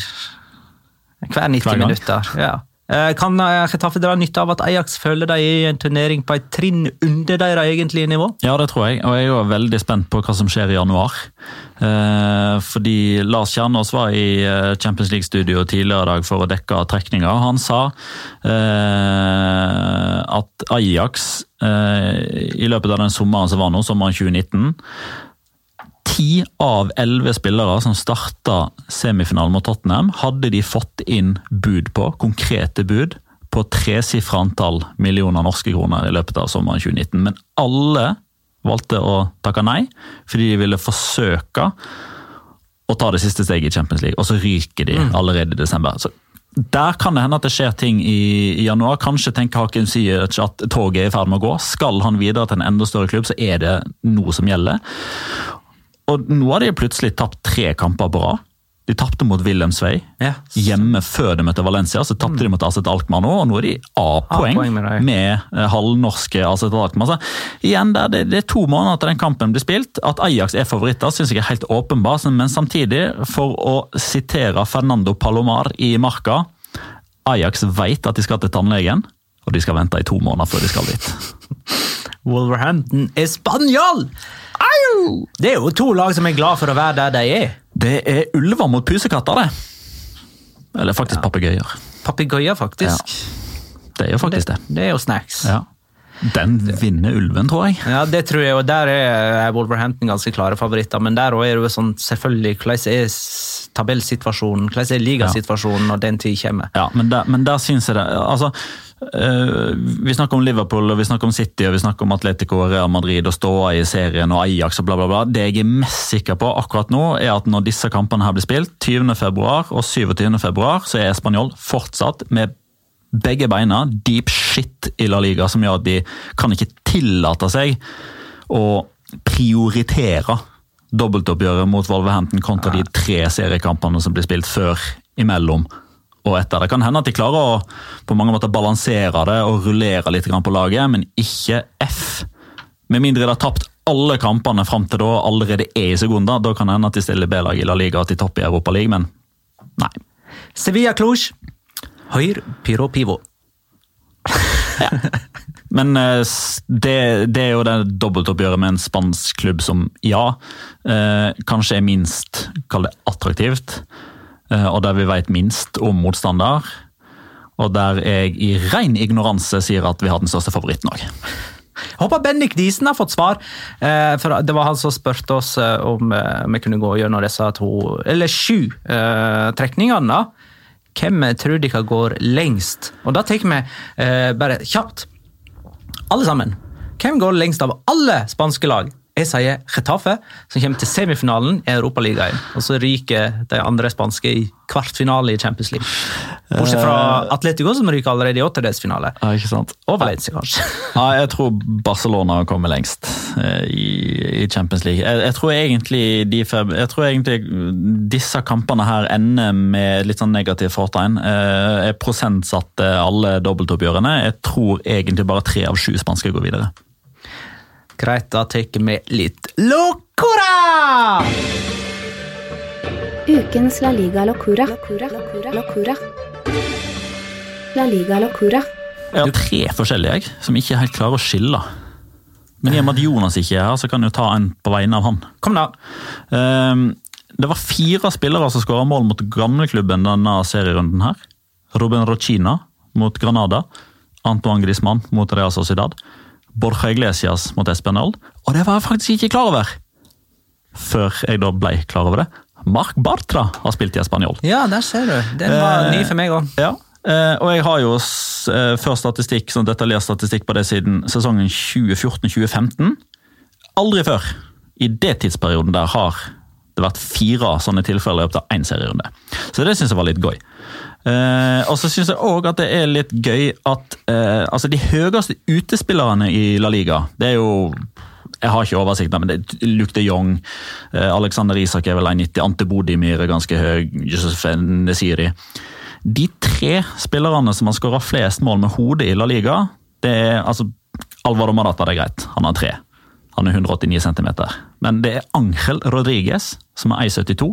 hver 90 Hver minutter. Ja. Eh, Kan eh, Getafe dra nytte av at Ajax føler de er i en turnering på et trinn under deres egentlige nivå? Ja, det tror jeg, og jeg er jo veldig spent på hva som skjer i januar. Eh, fordi Lars Kjernås var i eh, Champions League-studio tidligere i dag for å dekke trekninga. Han sa eh, at Ajax eh, i løpet av den sommeren som var nå, sommeren 2019 Ti av elleve spillere som starta semifinalen mot Tottenham, hadde de fått inn bud på, konkrete bud, på tresifra antall millioner norske kroner i løpet av sommeren 2019. Men alle valgte å takke nei, fordi de ville forsøke å ta det siste steget i Champions League, og så ryker de allerede i desember. Så der kan det hende at det skjer ting i, i januar. Kanskje tenker Hakim sier at toget er i ferd med å gå. Skal han videre til en enda større klubb, så er det noe som gjelder. Og nå har de plutselig tapt tre kamper på rad. De tapte mot Wilhelmsvei Ja. hjemme før de møtte Valencia. Så tapte de mot Aset Alkmaar nå, og nå er de A-poeng med med, eh, halvnorske Aset Alkmaar. Så igjen, der, det, det er to måneder til den kampen blir spilt. At Ajax er favoritter, syns jeg er helt åpenbart. Men samtidig, for å sitere Fernando Palomar i Marka Ajax vet at de skal til tannlegen, og de skal vente i to måneder før de skal dit. [LAUGHS] Wolverhampton er spanjol! Det er jo to lag som er glad for å være der de er. Det er ulver mot pusekatter, det. Eller faktisk papegøyer. Papegøyer, faktisk. Det er jo faktisk det. Det er jo snacks. Ja. Den vinner ulven, tror jeg. Ja, det tror jeg, og der er Wolverhampton ganske klare favoritter. Men der òg er det jo sånn, selvfølgelig, hvordan er tabellsituasjonen, hvordan er ligasituasjonen når den tid kommer. Ja, men der, men der synes jeg det altså, Vi snakker om Liverpool, og vi snakker om City og vi snakker om Atletico og Real Madrid og ståa i serien og Ajax og bla, bla, bla. Det jeg er mest sikker på akkurat nå, er at når disse kampene her blir spilt, 20. februar og 27. februar, så er Spanjol fortsatt med begge beina deep shit i La Liga, som gjør at de kan ikke tillate seg å prioritere dobbeltoppgjøret mot Wolverhampton kontra de tre seriekampene som blir spilt før, imellom og etter. Det kan hende at de klarer å på mange måter balansere det og rullere litt på laget, men ikke F. Med mindre de har tapt alle kampene fram til da allerede er i sekunder. Da kan det hende at de stiller B-lag i La Liga til topp i Europa League, men nei. Sevilla Cluj. Høyr pyro pivo. [LAUGHS] Men eh, det, det, er jo det dobbeltoppgjøret med en spansk klubb som ja, eh, kanskje er minst kall det attraktivt. Eh, og der vi vet minst om motstander. Og der jeg i ren ignoranse sier at vi har den største favoritten òg. Jeg håper Bendik Diesen har fått svar. for Det var han som spurte oss om vi kunne gå gjennom disse to, eller sju trekningene. Hvem tror dere går lengst? Og Da tar vi bare kjapt alle sammen. Hvem går lengst av alle spanske lag? Jeg sier Getafe, som kommer til semifinalen i Europaligaen. Og så ryker de andre spanske i kvartfinale i Champions League. Bortsett fra eh, Atletico, som ryker allerede i åttedelsfinale. Ja, ikke sant? Og Valencia, kanskje. [LAUGHS] Ja, jeg tror Barcelona kommer lengst eh, i, Champions League. Jeg, jeg, tror egentlig de, jeg tror egentlig disse kampene her ender med litt sånn negativ fortegn. Eh, jeg prosentsatte alle dobbeltoppgjørene. Jeg tror egentlig bare tre av sju spanske går videre. Greit, da tar vi litt locora! Ukens La Liga Locura. Locura. La Liga Locura. Jeg har tre forskjellige jeg, som ikke helt klarer å skille. Men i og med at Jonas ikke er her, så kan jeg ta en på vegne av han. Kom da. Ehm, det var fire spillere som skåra mål mot gamleklubben denne serierunden. her. Ruben Rochina mot Granada. Antoine Griezmann mot Real Sociedad. Borja Iglesias mot Espanol, og det var jeg faktisk ikke klar over! Før jeg da ble klar over det. Marc Bartra har spilt i Espanol. Ja, der ser du. Den var eh, ny for meg òg. Ja, eh, og jeg har jo eh, før statistikk, sånn detaljert statistikk på det siden sesongen 2014-2015. Aldri før i det tidsperioden der har det vært fire sånne tilfeller i løpet av én serierunde. Så det syns jeg var litt gøy. Eh, og så syns jeg òg at det er litt gøy at uh, altså de høyeste utespillerne i La Liga, det er jo jeg har ikke oversikt, men det er Luke de Jong, uh, Alexander Isak er vel 1,90, Ante Bodimir er ganske høy, Josef Nesiri. De tre spillerne som har skåra flest mål med hodet i La Liga, det er altså Alvaro Marata, det er greit, han har tre. Han er 189 cm. Men det er Angel Rodriguez, som er 1,72,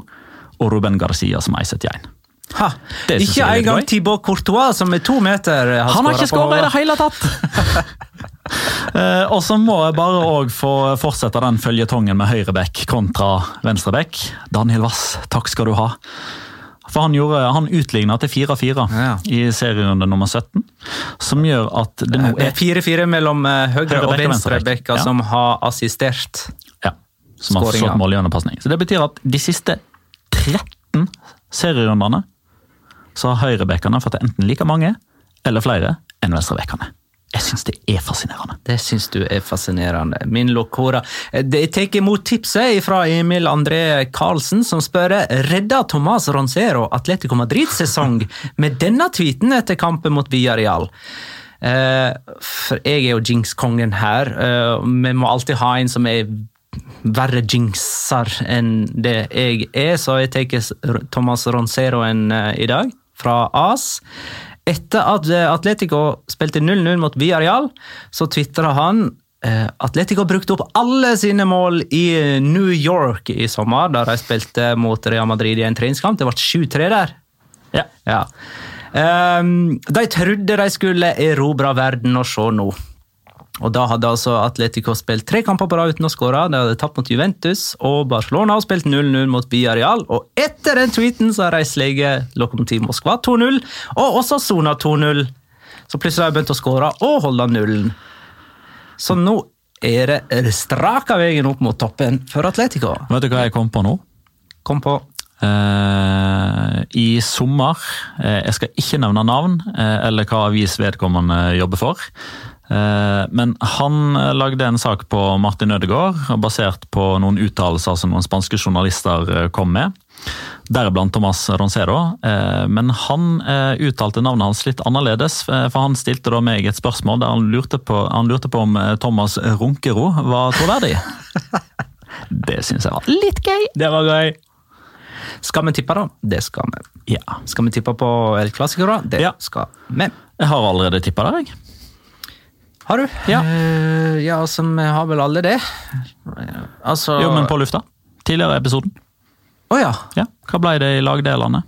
og Ruben Garcia, som er 1,71. Ha, ikke engang Thibaut Courtois, som er to meter, har Han har ikke skåra i det hele tatt! uh, [LAUGHS] og så må jeg bare òg få fortsette den føljetongen med høyreback kontra venstreback. Daniel Wass, takk skal du ha. For han, gjorde, han utligna til 4-4 ja. i serierunde nummer 17. Som gjør at det nå er 4-4 mellom eh, høyre, og venstrebacker ja. som har assistert. Ja, som har slått mål gjennom pasning. Så det betyr at de siste 13 serierundene så har høyrebekkene fått enten like mange eller flere enn venstrebekkene. Jeg syns det er fascinerende. Det syns du er fascinerende. Min lokora. Jeg tar imot tipset fra Emil André Karlsen, som spør redda Tomas Roncero Atletico Madrid-sesong med denne tweeten etter kampen mot Villarreal. Eh, for jeg er jo jinx-kongen her. Eh, vi må alltid ha en som er verre jinxer enn det jeg er, så jeg tar Thomas Ronceroen uh, i dag fra AS. Etter at eh, Atletico spilte 0-0 mot Villarreal, så tvitra han eh, Atletico brukte opp alle sine mål i New York i sommer, da de spilte mot Real Madrid i en treningskamp. Det ble 7-3 der. Ja. ja. Um, de trodde de skulle erobre verden, og se nå. Og Da hadde altså Atletico spilt tre kamper på rad uten å skåre. De hadde tapt mot Juventus og Barcelona har spilt 0-0 mot Villarreal. Og etter den tweeten så har de sleget Lokomotiv Moskva 2-0, og også Sona 2-0. Så plutselig har de begynt å skåre og holde nullen. Så nå er det straka veien opp mot toppen for Atletico. Vet du hva jeg kom på nå? Kom på. Eh, I sommer eh, Jeg skal ikke nevne navn eh, eller hva avis vedkommende jobber for. Men han lagde en sak på Martin Ødegaard, basert på noen uttalelser som noen spanske journalister kom med. Deriblant Thomas Roncero. Men han uttalte navnet hans litt annerledes, for han stilte da meg et spørsmål der han lurte på, han lurte på om Thomas Runkero var troverdig. [LAUGHS] Det syns jeg var litt gøy. Det var gøy. Skal vi tippe, da? Det skal vi. Ja. Skal vi tippe på El Clásico, da? Det Ja. skal vi. Jeg har allerede tippa der, jeg. Har du? Ja. uh, ja, altså, vi har vel alle det. Altså Jo, men på lufta. Tidligere i episoden. Å ja. Ja. Hva ble det i lagdelene?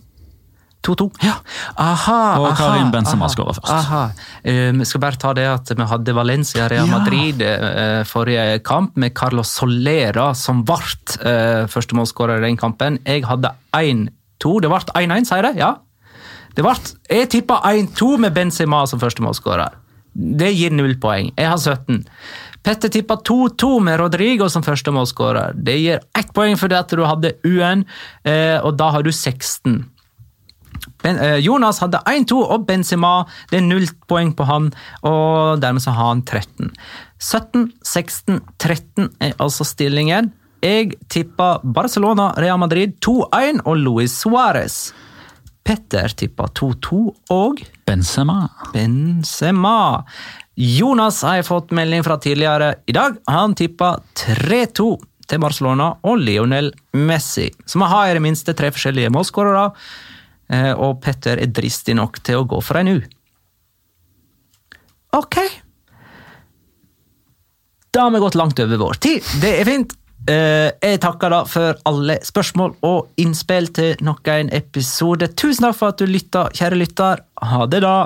2-2. Ja. Aha, Og aha, Karim Benzema skårer først. Aha. Um, skal bare ta det at vi hadde Valencia Real Ja. Madrid eh, forrige kamp, med Carlos Solera som ble uh, førstemålsskårer i den kampen. Jeg hadde 1-2. Det ble 1-1, sier det? Ja. Det ble, jeg tippa 1-2 med Benzema som førstemålsskårer. Det gir null poeng. Jeg har 17. Petter tippa 2-2 med Rodrigo som førstemålsskårer. Det gir ett poeng fordi at du hadde UN, eh, og da har du 16. Ben, eh, Jonas hadde 1-2 og Benzema. Det er null poeng på han, og dermed så har han 13. 17, 16, 13 er altså stillingen. Jeg tippa Barcelona, Real Madrid 2-1 og Luis Suárez. Petter tippa 2-2 og Benzema. Benzema. Jonas har jeg fått melding fra tidligere i dag. Han tippa 3-2 til Barcelona og Lionel Messi. Så vi har i det minste tre forskjellige målskårere, og Petter er dristig nok til å gå for en U. Ok. Da har vi gått langt over vår tid. Det er fint. Eh, Jeg takker da for alle spørsmål og innspill til nok en episode. Tusen takk for at du lytta, kjære lytter. Ha det, da.